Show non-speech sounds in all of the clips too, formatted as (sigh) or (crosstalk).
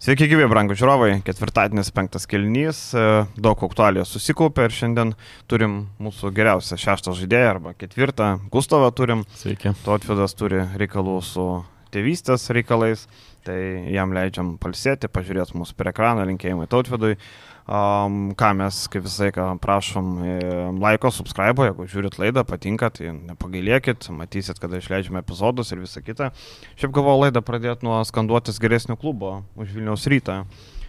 Sveiki, gyvi, brangų žiūrovai. Ketvirtadienis, penktas kelnys. E, daug aktualijos susikaupė ir šiandien turim mūsų geriausią šeštą žaidėją arba ketvirtą. Gustavą turim. Sveiki. Totvidas turi reikalų su tėvystės reikalais. Tai jam leidžiam palsėti, pažiūrėti mūsų per ekraną, linkėjimai Tautvidui. Um, ką mes, kaip visai, ką prašom, e, laiko, subscribe, jeigu žiūrit laidą, patinka, tai nepagailėkit, matysit, kada išleidžiame epizodus ir visą kitą. Šiaip galvoju laidą pradėti nuo skanduotis geresnio klubo už Vilniaus rytą.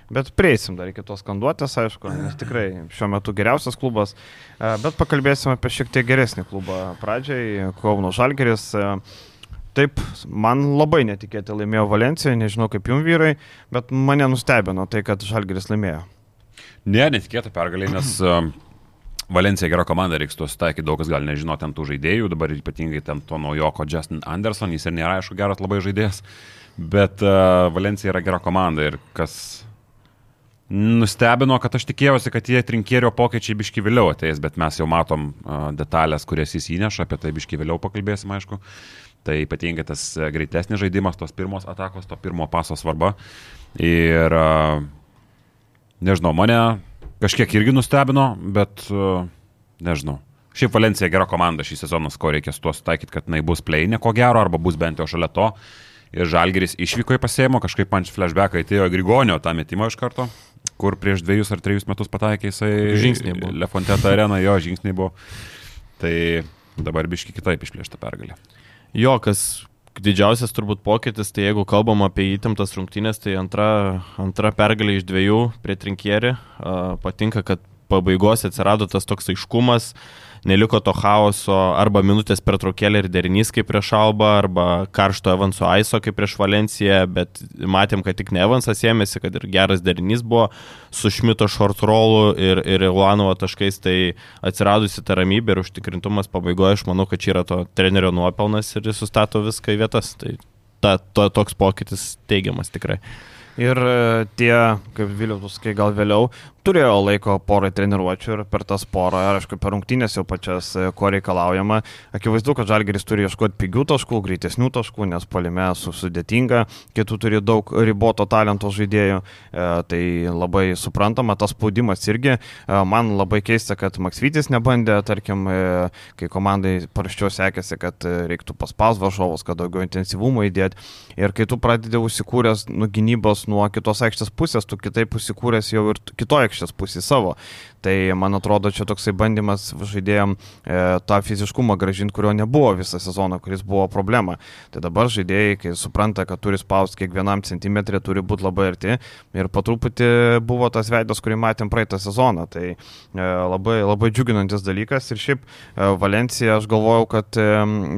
Bet prieisim dar iki tos skanduotės, aišku, nes tikrai šiuo metu geriausias klubas. E, bet pakalbėsim apie šiek tiek geresnį klubą. Pradžiai Kauno Žalgeris. E, taip, man labai netikėtai laimėjo Valencija, nežinau kaip jum vyrai, bet mane nustebino tai, kad Žalgeris laimėjo. Ne, netikėta pergalė, nes uh, Valencija gera komanda, reiks tuos taikyti, daug kas gal nežino ten tų žaidėjų, dabar ypatingai ten to naujoko Justin Anderson, jis ir nėra, aišku, geras labai žaidėjas, bet uh, Valencija yra gera komanda ir kas nustebino, kad aš tikėjausi, kad tie trinkėrio pokyčiai biški vėliau ateis, bet mes jau matom uh, detalės, kurias jis įneša, apie tai biški vėliau pakalbėsim, aišku. Tai ypatingai tas greitesnis žaidimas, tos pirmos atakos, to pirmo paso svarba. Ir uh, Nežinau, mane kažkiek irgi nustebino, bet uh, nežinau. Šiaip Valencija gera komanda šį sezoną, ko reikia su tuo sutaikyti, kad jinai bus pleinė ko gero, arba bus bent jau šalia to. Ir Žalgeris išvyko į pasėjimo, kažkaip man flashback atėjo Grigonio tą metimą iš karto, kur prieš dviejus ar trejus metus pataikė jisai. Žingsniai buvo. Lefonteta arena, jo žingsniai buvo. Tai dabar biški kitaip išplėšta pergalė. Jo, kas didžiausias turbūt pokytis, tai jeigu kalbam apie įtemptas rungtynės, tai antra, antra pergalė iš dviejų prie trinkierį. Patinka, kad pabaigos atsirado tas toks aiškumas, neliko to chaoso arba minutės pertraukėlė ir derinys kaip prieš Alba, arba karšto Evanso Aiso kaip prieš Valenciją, bet matėm, kad tik ne Evansas ėmėsi, kad ir geras derinys buvo su Šmito short rollu ir, ir Ilanovo taškais, tai atsiradusi ta ramybė ir užtikrintumas pabaigoje, aš manau, kad čia yra to trenerio nuopelnas ir jis sustato viską į vietas. Tai ta, to, toks pokytis teigiamas tikrai. Ir e, tie, kaip Vilius, kai gal vėliau, turėjo laiko porai treniruočių ir per tas porą, aišku, per rungtynės jau pačias, e, ko reikalaujama. Akivaizdu, kad Žalgeris turi ieškoti pigių taškų, greitesnių taškų, nes palime su sudėtinga, kitų turi daug riboto talento žaidėjų, e, tai labai suprantama, tas spaudimas irgi. E, man labai keista, kad Maksvytis nebandė, tarkim, e, kai komandai paraščiau sekėsi, kad e, reiktų paspaus varžovus, kad daugiau intensyvumo įdėti. Ir kai tu pradedi užsikūręs nuo gynybos nuo kitos aikštės pusės, tu kitaip užsikūręs jau ir kitoje aikštės pusėje savo. Tai man atrodo, čia toksai bandymas žaidėjim e, tą fiziškumą gražinti, kurio nebuvo visą sezoną, kuris buvo problema. Tai dabar žaidėjai, kai supranta, kad turi spausti kiekvienam centimetrė, turi būti labai arti. Ir po truputį buvo tas veidas, kurį matėm praeitą sezoną. Tai e, labai, labai džiuginantis dalykas. Ir šiaip e, Valencija, aš galvojau, kad e,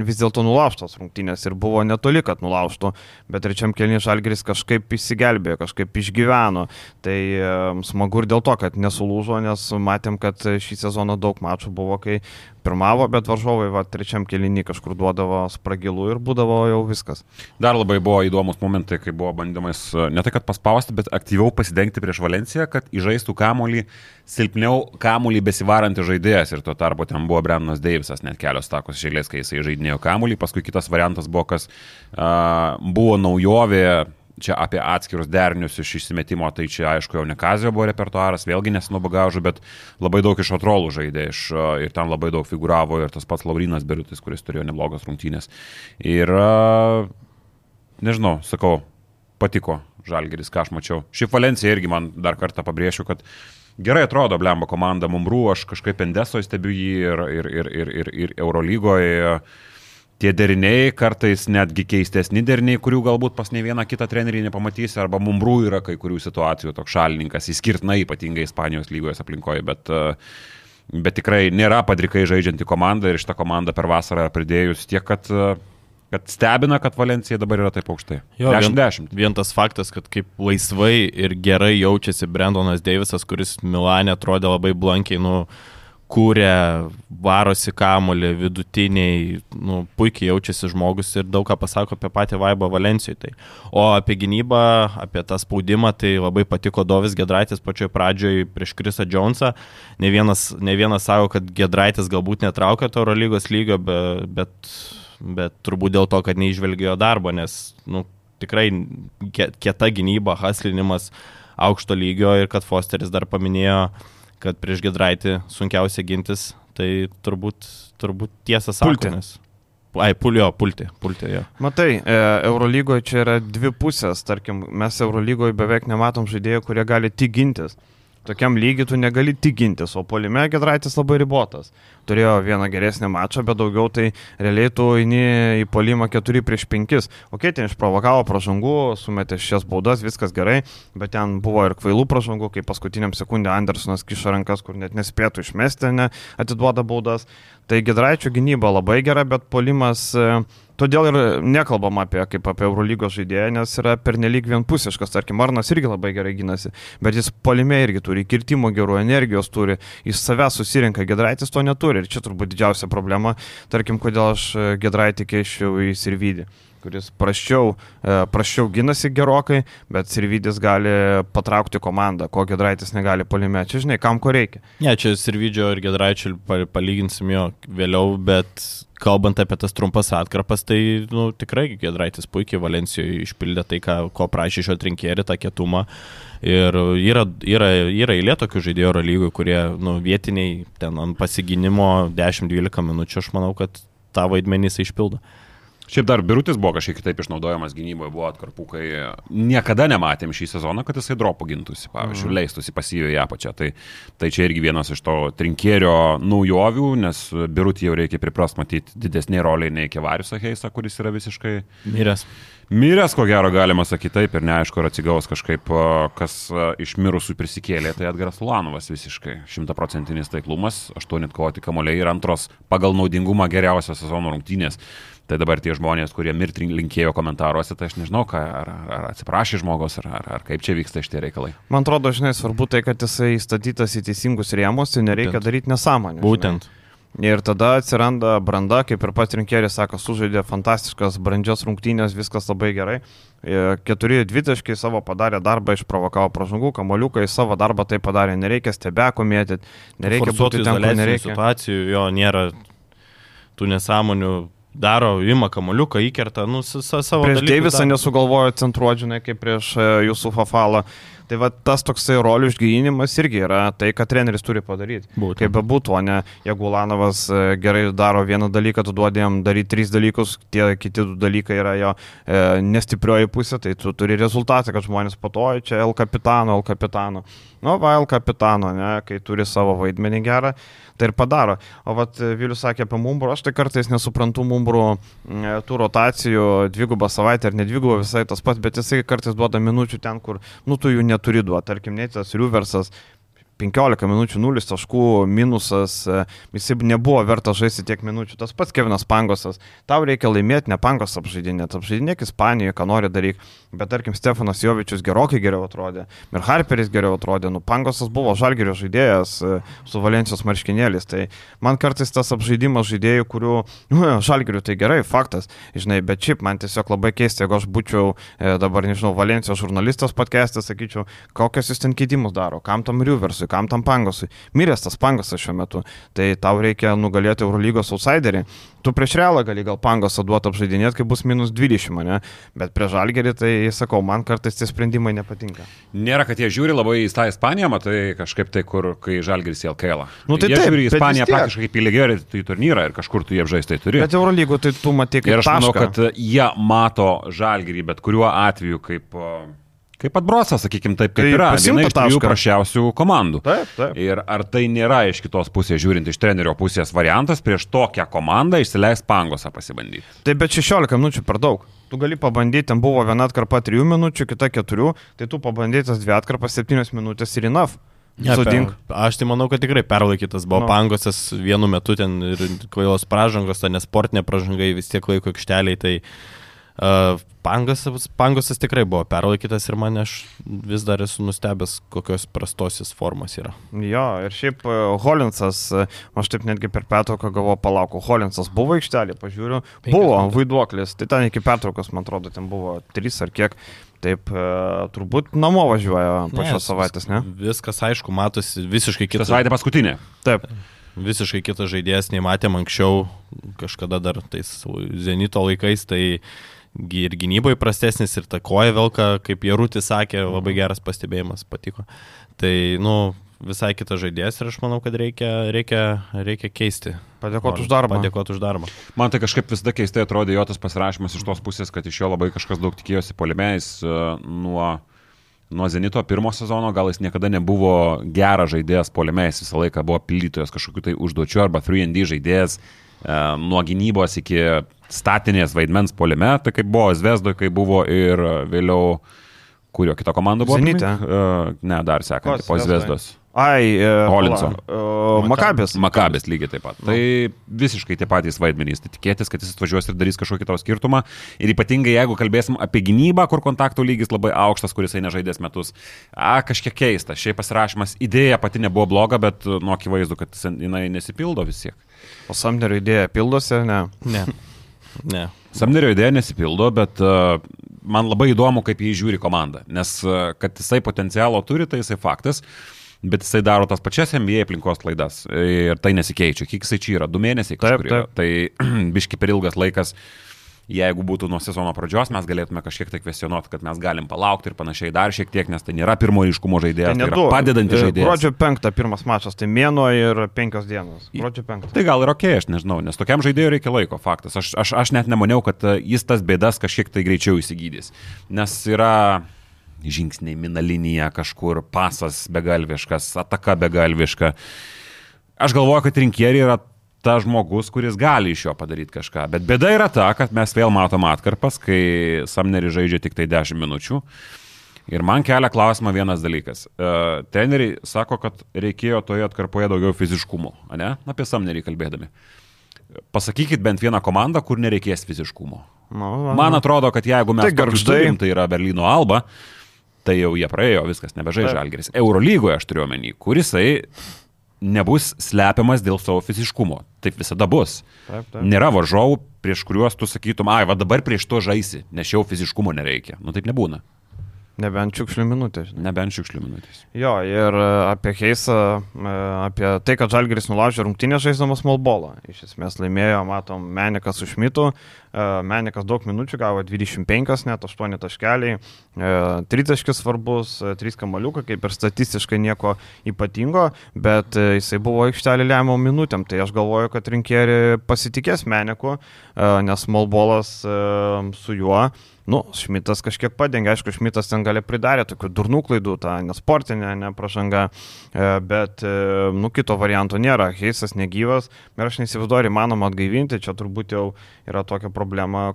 vis dėlto nulaužtos rungtynės ir buvo netoli, kad nulaužtų. Bet trečiam kelniui Žalgris kažkaip įsigelbėjo, kažkaip išgyveno. Tai e, smagu ir dėl to, kad nesulūžo, nes matėm, kad šį sezoną daug mačų buvo, kai pirmavo, bet varžovai va, trečiam kelinį kažkur duodavo spragilų ir būdavo jau viskas. Dar labai buvo įdomus momentai, kai buvo bandymas ne tai, kad paspausti, bet aktyviau pasidengti prieš Valenciją, kad įžaistų kamolį silpniau kamolį besivarantį žaidėjas ir tuo tarpu ten buvo Brennas Deivisas net kelios takos žėlės, kai jisai žaidinėjo kamolį, paskui kitas variantas buvo, kas uh, buvo naujovė čia apie atskirus derinius iš išsimetimo, tai čia aišku jau ne Kazio buvo repertuaras, vėlgi nesinubagaužu, bet labai daug iš atrolų žaidė iš, ir ten labai daug figuravo ir tas pats Laurinas Beriutis, kuris turėjo neblogas rungtynės. Ir nežinau, sakau, patiko Žalgeris, ką aš mačiau. Ši Valencija irgi man dar kartą pabrėšiu, kad gerai atrodo Blemba komanda Mumbrų, aš kažkaip Endeso stebiu jį ir, ir, ir, ir, ir, ir Eurolygoje tie deriniai kartais netgi keistesni deriniai, kurių galbūt pas ne vieną kitą trenerį nepamatysi, arba mumbrų yra kai kurių situacijų toks šalininkas, įskirtinai ypatingai Ispanijos lygos aplinkoje, bet, e, bet tikrai nėra padrikai žaidžianti komanda ir šitą komandą per vasarą pridėjus tiek, kad e, kad stebina, kad Valencija dabar yra taip aukštai. Jo, 10-10. Vien, vien tas faktas, kad kaip laisvai ir gerai jaučiasi Brendonas Deivisas, kuris Milane atrodė labai blankiai, nu, uh, kūrė, varosi kamolį, vidutiniai, nu, puikiai jaučiasi žmogus ir daug ką pasako apie patį Vaibą Valencijoje. Tai. O apie gynybą, apie tą spaudimą, tai labai patiko Dovis Gedraitis pačioj pradžioj prieš Krisą Jonesą. Ne vienas, ne vienas sako, kad Gedraitis galbūt netraukia to Eurolygos lygio, bet, bet, bet turbūt dėl to, kad neižvelgėjo darbo, nes nu, tikrai kie- kieta gynyba, haslinimas aukšto lygio ir kad Fosteris dar paminėjo, kad prieš Gedraitį sunkiausia gintis, tai turbūt, turbūt tiesą sakant. Ai, pulio, pulti, pulti, jo. Matai, e, Eurolygoje čia yra dvi pusės, tarkim, mes Eurolygoje beveik nematom žaidėjų, kurie gali tik gintis. Tokiam lygiui tu negali tik gintis, o polime Gedraitis labai ribotas. Turėjo vieną geresnį mačą, bet daugiau tai realiai tu eini į polimą 4 prieš 5. Ok, ten išprovokavo pražangų, sumetė šias baudas, viskas gerai, bet ten buvo ir kvailų pražangų, kai paskutiniam sekundė Andersonas kiša rankas, kur net nespėtų išmesti, ne, atiduoda baudas. Tai Gedraičio gynyba labai gera, bet polimas e, Todėl ir nekalbam apie, kaip apie Eurolygos žaidėją, nes yra pernelyg vienpusiškas. Tarkim, Arnas irgi labai gerai gynasi, bet jis polime irgi turi, kirtimo gerų energijos turi, iš savęs susirenka, Gedraitis to neturi. Ir čia turbūt didžiausia problema, tarkim, kodėl aš e, Gedraitį keičiau į Sirvidį kuris praščiau, e, praščiau ginasi gerokai, bet Sirvidis gali patraukti komandą, ko Gedraitis negali polime. Čia žinai, kam ko reikia. Ne, čia Sirvidžio ir Gedraičio pa- palyginsim jo vėliau, bet kalbant apie tas trumpas atkarpas, tai nu, tikrai Gedraitis puikiai Valencijoje išpildė tai, ką, ko prašė šio trinkėri, tą kietumą. Ir yra, yra, yra eilė tokių žaidėjų Euro lygų, kurie nu, vietiniai ten ant pasiginimo 10-12 minučių, aš manau, kad tą vaidmenį jis išpildo. Šiaip dar Birutis buvo kažkiek kitaip išnaudojamas gynyboje, buvo atkarpų, kai niekada nematėm šį sezoną, kad jisai dropų gintųsi, pavyzdžiui, mm. leistųsi pasijo į apačią. Tai, tai čia irgi vienas iš to trinkėrio naujovių, nes Birutį jau reikia priprast matyti didesnė roliai nei Kevarius Heisa, kuris yra visiškai Miręs. miręs, ko gero galima sakyti taip, ir neaišku, ar atsigaus kažkaip, kas iš mirusių prisikėlė, tai Edgaras Ulanovas visiškai šimtaprocentinis taiklumas, aštuoni kovoti kamoliai ir antros pagal naudingumą geriausios sezono rungtynės. Tai dabar tie žmonės, kurie mirti linkėjo komentaruose, tai aš nežinau, ką, ar, ar atsiprašė žmogus, ar, ar, ar kaip čia vyksta šitie reikalai. Man atrodo, žinai, svarbu tai, kad jisai įstatytas į teisingus rėmus, tai nereikia Būtent. daryti nesąmonę. žinai. Būtent. Ir tada atsiranda branda, kaip ir pats rinkėjas sako, sužaidė fantastiškas brandžios rungtynės, viskas labai gerai. E, Keturi dvitaškai savo padarė darbą, išprovokavo pražangų, kamoliukai savo darbą tai padarė, nereikia stebeko mėtyti, nereikia būti ten, kur nereikia. situacijų, jo nėra tų nesąmonių, daro, ima kamoliuką, įkerta, nu, savo... Prieš Deivisą nesugalvojo centruoti, žinai, kaip prieš e, jūsų Fafalą. Tai va tas toksai rolių išgynimas irgi yra tai, ką treneris turi padaryti. Būtent. Kaip bebūtų, o ne jeigu Ulanovas e, gerai daro vieną dalyką, tu duodi jam daryti tris dalykus, tie kiti du dalykai yra jo e, nestiprioji pusė, tai tu turi rezultatą, kad žmonės patoja čia L kapitano, L kapitano. Nu, va, L kapitano, ne, kai turi savo vaidmenį gerą, tai ir padaro. O vat e, Vilius sakė apie mumbrų, aš tai kartais nesuprantu mumbrų e, tų rotacijų dvigubą savaitę ar ne dvigubą visai tas pats, bet jisai kartais duoda minučių ten, kur, nu, tu jų neturi duoti. Tarkim, net tas Riuversas 15 minučių 0 taškų minusas, e, jisai nebuvo vertas žaisti tiek minučių. Tas pats Kevinas Pangosas, tau reikia laimėti, ne Pangos apžaidinėti, apžaidinėk Ispanijoje, ką nori daryti. Bet tarkim, Stefanas Jovičius gerokai geriau atrodė, ir Harperis geriau atrodė, nu Pangosas buvo žalgerio žaidėjas e, su Valencijos marškinėlis. Tai man kartais tas apžaidimas žaidėjų, kurių, nu, žalgerių tai gerai, faktas, žinai, bet šiaip man tiesiog labai keista, jeigu aš būčiau e, dabar, nežinau, Valencijos žurnalistas podcast'e, sakyčiau, kokius jis ten keitimus daro, kam tam Riuversui, kam tam Pangosui. Miręs tas Pangosas šiuo metu, tai tau reikia nugalėti Eurolygos outsiderį. Tu prieš realą gali gal Pangosą duoti apžaidinėti, kai bus minus 20, ne? Bet prieš žalgerį, tai sakau, man kartais tie sprendimai nepatinka. Nėra, kad jie žiūri labai į tą Ispaniją, matai kažkaip tai, kur, kai Žalgiris į LKL. Nu, tai jie taip, žiūri į Ispaniją praktiškai kaip į lygiai į turnyrą ir kažkur tu jie apžaistai turi. Bet Eurolygo tai tu matai kaip Ir aš manau, tašką. kad jie mato Žalgirį, bet kuriuo atveju kaip, o, kaip atbrosas, sakykime taip, kaip Tai yra. Viena iš trijų prašiausių komandų. Taip, taip. Ir ar tai nėra iš kitos pusės, žiūrint iš trenerio pusės variantas, prieš tokią komandą išsileis pangosą pasibandyti. Tai bet 16 minučių per daug. Tu gali pabandyti, ten buvo viena atkarpa 3 minučių, kita 4, tai tu pabandyti tas dvi atkarpas 7 minutės ir enough. Ne, per- Aš tai manau, kad tikrai perlaikytas buvo Nu. no. pangosas vienu metu ten ir kvailos pražangos, ta nesportinė pražanga vis tiek laiko aikšteliai, tai pangosas, pangosas tikrai buvo perlaikytas ir mane aš vis dar esu nustebęs, kokios prastos jis formos yra. Jo, ir šiaip e, Holinsas, e, aš taip netgi per pertrauką galvoju, palauk, Holinsas buvo aikštelė, pažiūriu, buvo vaiduoklis, tai ten iki pertraukos, man atrodo, ten buvo 3 ar kiek, taip e, turbūt namo važiuoja po šios savaitės, ne? Viskas aišku, matosi visiškai Kita kitas. savaitė paskutinė. Taip. Visiškai kitas žaidėjas, nei matėm anksčiau, kažkada dar tais Zenito laikais, tai Gi- Ir gynyboje prastesnis, ir ta koja velka, kaip Jarutis sakė, labai geras pastebėjimas, patiko. Tai, nu, visai kitas žaidėjas ir aš manau, kad reikia, reikia, reikia keisti. Padėkoti už darbą. Padėkoti už darbą. Man tai kažkaip visada keistai atrodė jo tas pasirašymas iš tos pusės, kad iš jo labai kažkas daug tikėjosi polimėjais nuo, nuo Zenito pirmo sezono, gal jis niekada nebuvo geras žaidėjas polimėjais, visą laiką buvo pildytojas kažkokiu tai užduočiu arba 3D žaidėjas e, nuo gynybos iki statinės vaidmens polime, tai kaip buvo Zvezdoje, kai buvo ir vėliau, kurio kita komanda buvo? Zenite. Uh, ne, dar sekantį, po Zvezdoj? Zvezdos. Ai, e, Holinso. pala, e, Makabės. Makabės lygiai taip pat. Tai visiškai tie patys vaidmenys. Tai tikėtis, kad jis atvažiuos ir darys kažkokį tavo skirtumą. Ir ypatingai jeigu kalbėsim apie gynybą, kur kontaktų lygis labai aukštas, kuris eina žaidės metus. A, kažkiek keista. Šiaip pasirašymas idėja pati nebuvo bloga, bet nu, akivaizdu, kad jinai nesipildo vis tiek. O Samnerio idėja pildosi, ne? Ne. Ne. Samnerio idėja nesipildo, bet uh, man labai įdomu, kaip jį žiūri komanda. Nes uh, kad jisai potencialo turi, tai jisai faktas. Bet jisai daro tas pačias NBA aplinkos klaidas ir tai nesikeičia. Kiek jisai čia yra? Du mėnesiai Taip, yra. Tai (clears throat) biški per ilgas laikas. Jeigu būtų nuo sezono pradžios, mes galėtume kažkiek tai kvestionuoti, kad mes galim palaukti ir panašiai dar šiek tiek, nes tai nėra pirmo ryškumo žaidėjas, tai, tai yra padedantis E, žaidėjas. Gruodžio 5 pirmas mačas, tai mėnuo ir 5 dienos. Gruodžio 5. Tai gal ir ok, aš nežinau, nes tokiam žaidėjui reikia laiko, faktas. Aš, aš, aš net nemaniau, kad e, jis tas bėdas kažkiek tai greičiau įsigydys. Nes yra žingsniai mina linija kažkur, pasas begalviškas, ataka begalviška. Aš galvoju, kad rinkieriai yra ta žmogus, kuris gali iš jo padaryti kažką. Bet bėda yra ta, kad mes vėl matom atkarpas, kai Samneris žaidžia tik tai 10 minučių. Ir man kelia klausimą vienas dalykas. Uh, treneriai sako, kad reikėjo toje atkarpoje daugiau fiziškumo, ne? Apie Samnerį kalbėdami. Pasakykit bent vieną komandą, kur nereikės fiziškumo. Nu, Man atrodo, kad jeigu mes Tai turim, tai yra Berlyno Alba, tai jau jie praėjo, viskas nebežai žalgeris. Eurolygoje aš turiu omeny, kurisai nebus slepiamas dėl savo fiziškumo. Taip visada bus. Taip, taip. Nėra varžovų, prieš kuriuos tu sakytum, ai, va dabar prieš to žaisi, nes jau fiziškumo nereikia. Nu taip nebūna. Nebent šiukšlių minutė, žinai. Nebent šiukšlių minutės. Jo, ir e, apie Keisą, e, apie tai, kad Žalgeris nulaužė rungtynę žaisdamas Molbolą. Iš esmės laimėjo, matom, Menikas. E, Menikas daug minučių gavo 25, net 8 taškeliai. 3 taškis svarbus, 3 kamaliukai, kaip ir statistiškai nieko ypatingo, bet e, jisai buvo aikštelė lemiamom minutėm. Tai aš galvoju, kad rinkėjai pasitikės Meniku, e, nes Molbolas e, su juo Nu, Šmitas kažkiek padengė, aišku, Šmitas ten gali pridarė tokių durnų klaidų, tą nesportinę, nepražangą, e, bet, e, nu, kito varianto nėra. Heisas negyvas ir aš neįsivaizduoju, įmanoma atgaivinti, čia turbūt jau yra tokia problema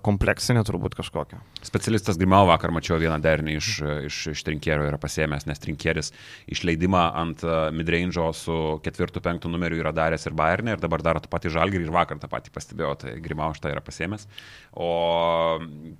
kompleksinė, turbūt kažkokia. Specialistas Grimau vakar mačiau vieną derinį iš, iš, iš trinkėrio yra pasėmęs, nes trinkėris išleidimą ant uh, midrange'o su ketvirtu, penktu numeriu yra daręs ir Bayernė ir dabar daro tą patį žalgį ir vakar tą patį pastebėjau, tai Grimau šitą yra pasėmęs. O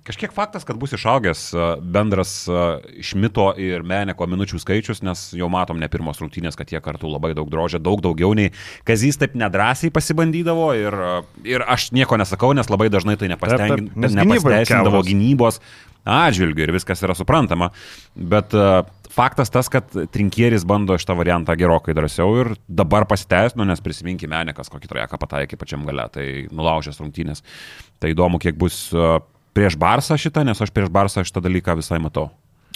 kažkiek faktas, kad bus išaugęs uh, bendras uh, Šmito ir Meneko minučių skaičius, nes jau matom ne pirmos rungtynės, kad jie kartu labai daug drožė, daug daugiau nei Kazys taip nedrasiai pasibandydavo ir, ir aš nieko nesakau, nes labai dažnai tai taip, nepastengin- nes gynybai nepasteisindavo gynybos atžvilgių ir viskas yra suprantama. Bet uh, faktas tas, kad trinkieris bando šitą variantą gerokai drąsiau ir dabar pasiteisino, nes prisiminkime Menekas, kokį trajeką pataikė pačiam gale, tai nulaužęs rungtynės. Tai įdomu, kiek bus uh, prieš Barsą šitą, nes aš prieš Barsą šitą dalyką visai matau.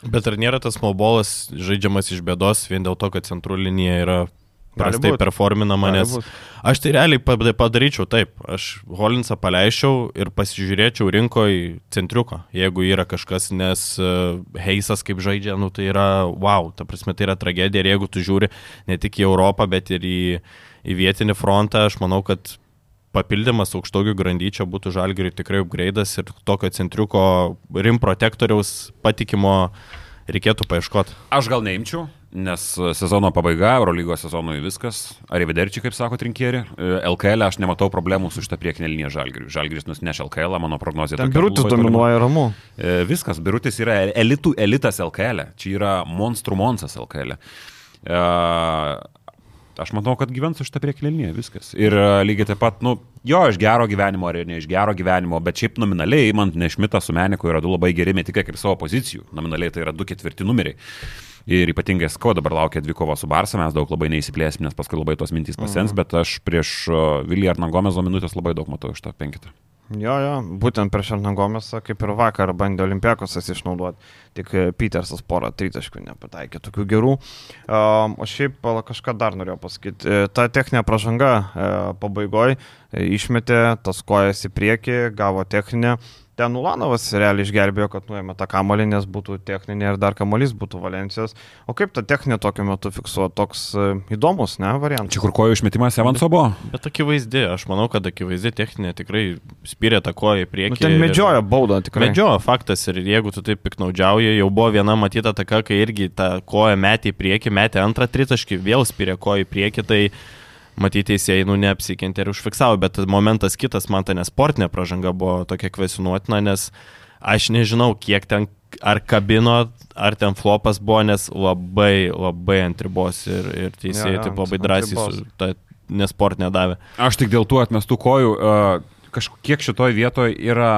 Bet ar nėra tas malbolas žaidžiamas iš bėdos vien dėl to, kad centrų linija yra prastai performinama, nes aš tai realiai pad- padaryčiau taip. Aš Holinsą paleičiau ir pasižiūrėčiau rinkoje centriuko, jeigu yra kažkas, nes uh, Heisas kaip žaidžia, nu tai yra wow, ta prasme tai yra tragedija ir jeigu tu žiūri ne tik į Europą, bet ir į, į vietinį frontą, aš manau, kad papildymas aukštogių grandyčio būtų žalgiriui tikrai upgraidas ir tokio centriuko rim protektoriaus patikimo reikėtų paieškoti. Aš gal neimčiau, nes sezono pabaiga, Eurolygos sezonui viskas. Ar įvederčiai, kaip sako trinkėri. LKL aš nematau problemų su šitą priekinę liniją Žalgiriui. Žalgiris nusineš LKL, mano prognozija. Tokia birutis dominuoja ramu. E, Viskas, Birutis yra elitų elitas LKL. Čia yra monstrų monsas LKL. E, Aš manau, kad gyvens už tą priekilinį, viskas. Ir e, lygiai taip pat, nu, jo, iš gero gyvenimo ar ne iš gero gyvenimo, bet šiaip nominaliai, man Nešmitas su Meniku yra du labai geri metikai kaip savo pozicijų. Nominaliai tai yra du ketvirti numeriai. Ir ypatingai Sko dabar laukia dvi kovos su Barsa, mes daug labai neįsiplėsim, nes paskui labai tos mintys pasens, mm. bet aš prieš Vilį Arnagomezo minutės labai daug matau iš to penkitą. Jo, jo, būtent prieš Arnagomėsą, kaip ir vakar, bandė Olimpiakosas išnaudoti, tik e, Petersas porą tritaškų nepataikė, tokių gerų. O šiaip kažką dar norėjau pasakyti. E, Ta techninė pražanga e, pabaigoje išmetė tas kojas į priekį, gavo techninę. Ten Ulanovas realiai išgelbėjo, kad nuėmė tą kamolį, nes būtų techninė ir dar kamolys būtų Valencijos. O kaip ta techninė tokiu metu fiksuoja, toks e, įdomus, ne, variantas. Čia kur kojų išmetimas Evanso buvo? Bet akivaizdi, aš manau, kad akivaizdi techninė tikrai spyrė tą koją į priekį. Nu, ten medžioja baudą tikrai. Medžioja faktas ir jeigu tu taip piknaudžiauji, jau buvo viena matyta taka, kai irgi tą koją metė į priekį, metė antrą tritaškį, vėl spyrė koją į priekį, tai matyti teisėjai, nu, neapsikentė ir užfiksavo, bet momentas kitas, man ta nesportinė pražanga buvo tokia kvesinuotina, nes aš nežinau, kiek ten ar kabino, ar ten flopas buvo, nes labai, labai ant ribos ir, ir teisėjai Jo, jo, taip labai drąsiai su tą nesportinę davė. Aš tik dėl tų atmestų kojų, kažkiek šitoje vietoje yra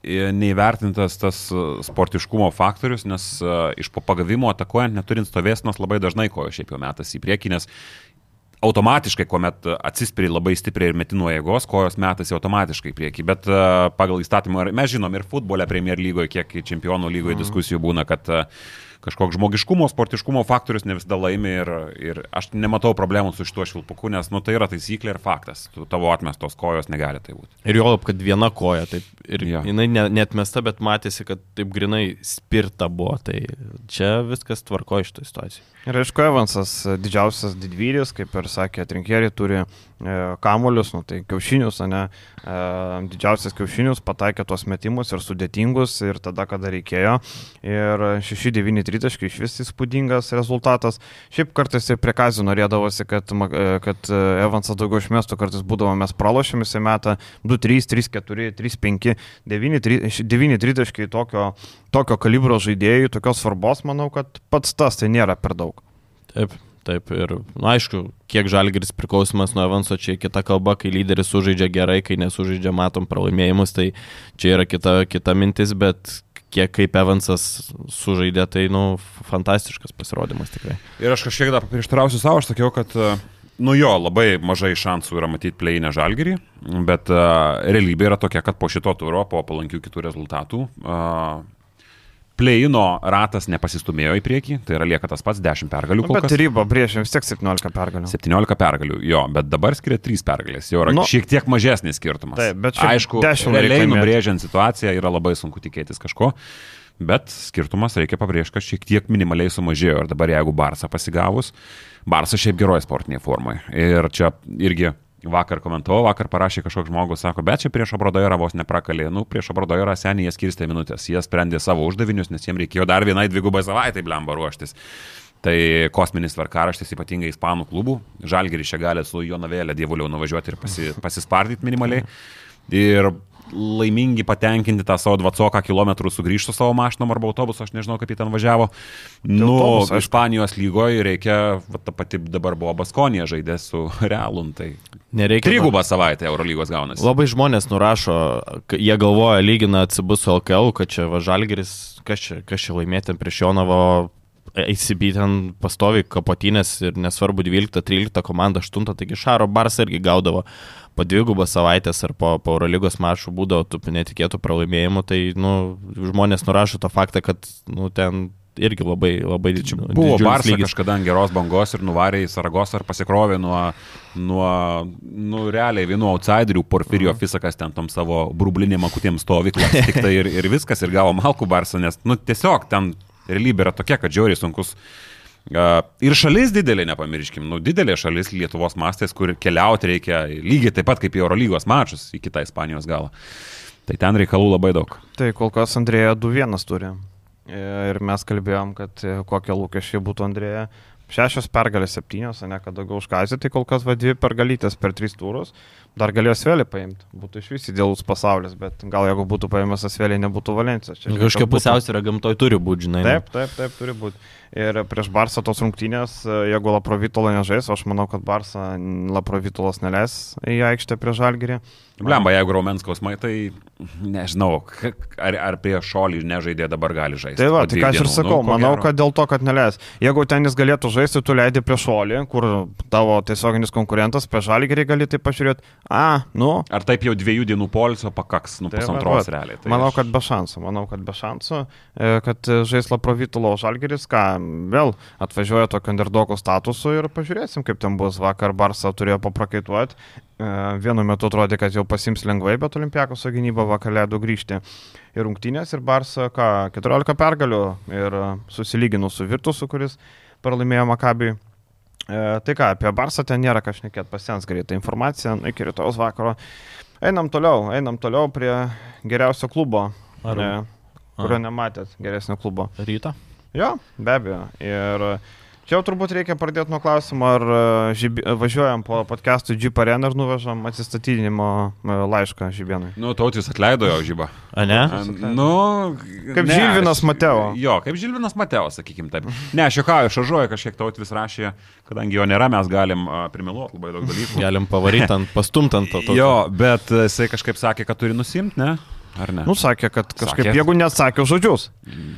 e, neįvertintas tas e, sportiškumo faktorius, nes e, iš po pagavimo atakuojant, neturint stovėsnos, labai dažnai kojo šiaip jau metas į priekį, nes automatiškai, kuomet atsispiri labai stipriai ir metinuo jėgos, kojos metasi automatiškai į priekį. Bet uh, pagal įstatymą, mes žinom ir futbole Premier lygoje, kiek čempionų lygoje diskusijų būna, kad uh, kažkoks žmogiškumo, sportiškumo faktorius ne visada laimi ir, ir aš nematau problemų su šituo švilpuku, nes nu, tai yra taisyklė ir faktas. Tu, tavo atmestos kojos negali tai būti. Ir jo, kad viena koja, taip, ir ja. jinai ne, netmesta, bet matėsi, kad taip grinai spirta buvo, tai čia viskas tvarko iš tų situacijų. Ir aišku, Evansas didžiausias didvyris, kaip ir sakė, trinkeriai turi kamolius, nu, tai kiaušinius, ne, e, didžiausias kiaušinius, pataikė tuos metimus ir sudėtingus ir tada, kada reikėjo. Ir 6-9 tritaškai iš vis įspūdingas rezultatas. Šiaip kartais ir prie kazio norėdavosi, kad, e, kad e, Evansas daugiau išmestų, kartais būdavo mes pralošėmis į metą 2-3, 3-4, 3-5, 9 tritaškai tokio, tokio kalibro žaidėjų, tokios svarbos, manau, kad pats tas tai nėra per daug. Taip, taip. Ir, na, aišku, kiek žalgeris priklausomas nuo Evanso, čia kita kalba, kai lyderis sužaidžia gerai, kai nesužaidžia, matom pralaimėjimus, tai čia yra kita, kita mintis, bet kiek kaip Evansas sužaidė, tai, nu, fantastiškas pasirodymas tikrai. Ir aš kažkiek dar prieštarausiu savo, aš sakiau, kad, e, nu jo, labai mažai šansų yra matyti pleinę žalgerį, bet uh, realybė yra tokia, kad po šito turo, po palankių kitų rezultatų, uh, pleino ratas nepasistumėjo į priekį, tai yra lieka tas pats 10 pergalių Nu, bet ribą brėžėm vis tiek 17 pergalių. 17 pergalių, jo, bet dabar skiria 3 pergalės, jau yra Nu, šiek tiek mažesnis skirtumas. taip, bet šiaip aišku, 10 realiai nubrėžiant situaciją yra labai sunku tikėtis kažko, bet skirtumas reikia pabrėžti, kad šiek tiek minimaliai sumažėjo ir dabar jeigu Barsą pasigavus, Barsas šiaip geroje sportinėje formoje. Ir čia irgi vakar komentavau, vakar parašė kažkoks žmogus, sako, bet čia prieš Abrodojorą vos neprakalė. Nu, prieš Abrodojorą seniai jie skirstė minutės, jie sprendė savo uždavinius, nes jiems reikėjo dar vienai dvigubai savaitai blemba ruoštis. Tai kosminis tvarkaraštis ypatingai ispanų klubų. Žalgeris čia gali su Jonavėlė dievuliau nuvažiuoti ir pasi, pasispardyti minimaliai. Ir laimingi, patenkinti tą savo 20 km sugrįžtų savo mašinom arba autobusu, aš nežinau, kaip jį ten važiavo. Nu, autobuso, aišku. Ispanijos lygoje reikia, va, ta pati dabar buvo Baskonija žaidė su (laughs) Realum, tai Nereikia. trigubą savaitę Eurolygos gaunasi. Labai žmonės nurašo, jie galvoja, lygina atsibus su LKL, kad čia va žalgeris, kas čia, kas čia laimėti prieš Jonavo, ACB ten pastovi kapotinės ir nesvarbu 12-13 komanda 8, taigi Šaro Bars irgi gaudavo po dvigubą savaitės ar po, po Eurolygos mačų būdavo tų netikėtų pralaimėjimų, tai nu, žmonės nurašo tą faktą, kad nu, ten irgi labai, labai Čia nu, buvo Barsa lygis. kažkada ant geros bangos ir nuvarė į Saragos ar pasikrovė nuo, nuo nu, realiai vienų outsiderių, Porfirio Mhm. Fisakas ten tom savo brublinėm akutėm stovyklas. Tik tai ir, ir viskas, ir gavo Malkų Barsa, nes nu, tiesiog ten realybė yra tokia, kad žiauriai sunkus. Ir šalis didelė, nepamirškim, nu, didelė šalis Lietuvos mastės, kur keliauti reikia lygiai taip pat kaip į Eurolygos mačus į kitą Ispanijos galą. Tai ten reikalų labai daug. Tai kol kas Andrėja 2-1 turi. E, Ir mes kalbėjom, kad e, kokie lūkesčiai būtų Andrėja. Šešios pergalės, septynios, ne kad daugiau užkazė, tai kol kas va dvi pergalytės per tris turus. Dar galėjo Svelį paimti. Būtų iš vis idealus pasaulis, bet gal jeigu būtų paėmęs Svelį, nebūtų Valencijos. Kažkokia pusiausvyrą gamtoj turi būti, žinai. nu. Taip, taip, taip, turi būti. Ir prieš Barsą tos rungtynės, jeigu Laprovitola nežais, aš manau, kad Barsą Laprovitolas neleis į aikštę prieš Žalgirį. Blemba, jeigu raumens skausmai, tai nežinau, ar, ar prie šolį nežaidė dabar gali žaisti. Tai va, tai ką aš ir dienų. sakau, Nu, manau, gero. kad dėl to, kad neleis. Jeigu ten jis galėtų žaisti, tu leidi prieš šolį, kur tavo tiesioginis konkurentas, prieš Žalgirį gali tai pažiūrėti, a, nu, Ar taip jau dviejų dienų polisio pakaks, nu Tai pusantros va. realiai. Tai manau, aš- kad be šansų, manau, kad be šansų, e, kad e, žais Laprovitulo Žalgiris, ką vėl atvažiuoja tokio underdoko statusu ir pažiūrėsim, kaip ten bus. Vakar Barsa turėjo paprakaituoti, vienu metu atrodė, kad jau pasims lengvai, bet Olimpiakos gynyba vakar leido grįžti į rungtynės ir Barsa, ką, 14 pergalių ir e, susilygino su Virtusu, kuris pralaimėjo Makabiui. E, tai ką, apie Barsą ten nėra ką šnekėti, pasens greitai informacija iki rytojus vakaro. Einam toliau, einam toliau prie geriausio klubo, Ar- ne, kurio nematėt geresnio klubo. Ryto? Jo, be abejo. Ir čia jau turbūt reikia pradėti nuo klausimo, ar e, žybi, važiuojam po podcastų Jeep Arena ir nuvežam atsistatydinimo e, laišką Žybienui. Nu, tautis atleido jo žybą. A ne? Nu, Kaip Žilvinas Mateo. Jo, kaip Žilvinas Mateo, sakykim taip. Ne, aš juokauju, šažuoju, kažkiek tautis rašė, kadangi jo nėra, mes galim primiluoti labai daug dalykų. Galim pavaryti ant, pastumtant to. to. Jo, bet e, jisai kažkaip sakė, kad turi nusimti, ne? Ar ne? Nu, sakė, kad kažkaip, Sakė. jeigu neatsakė už žodžius,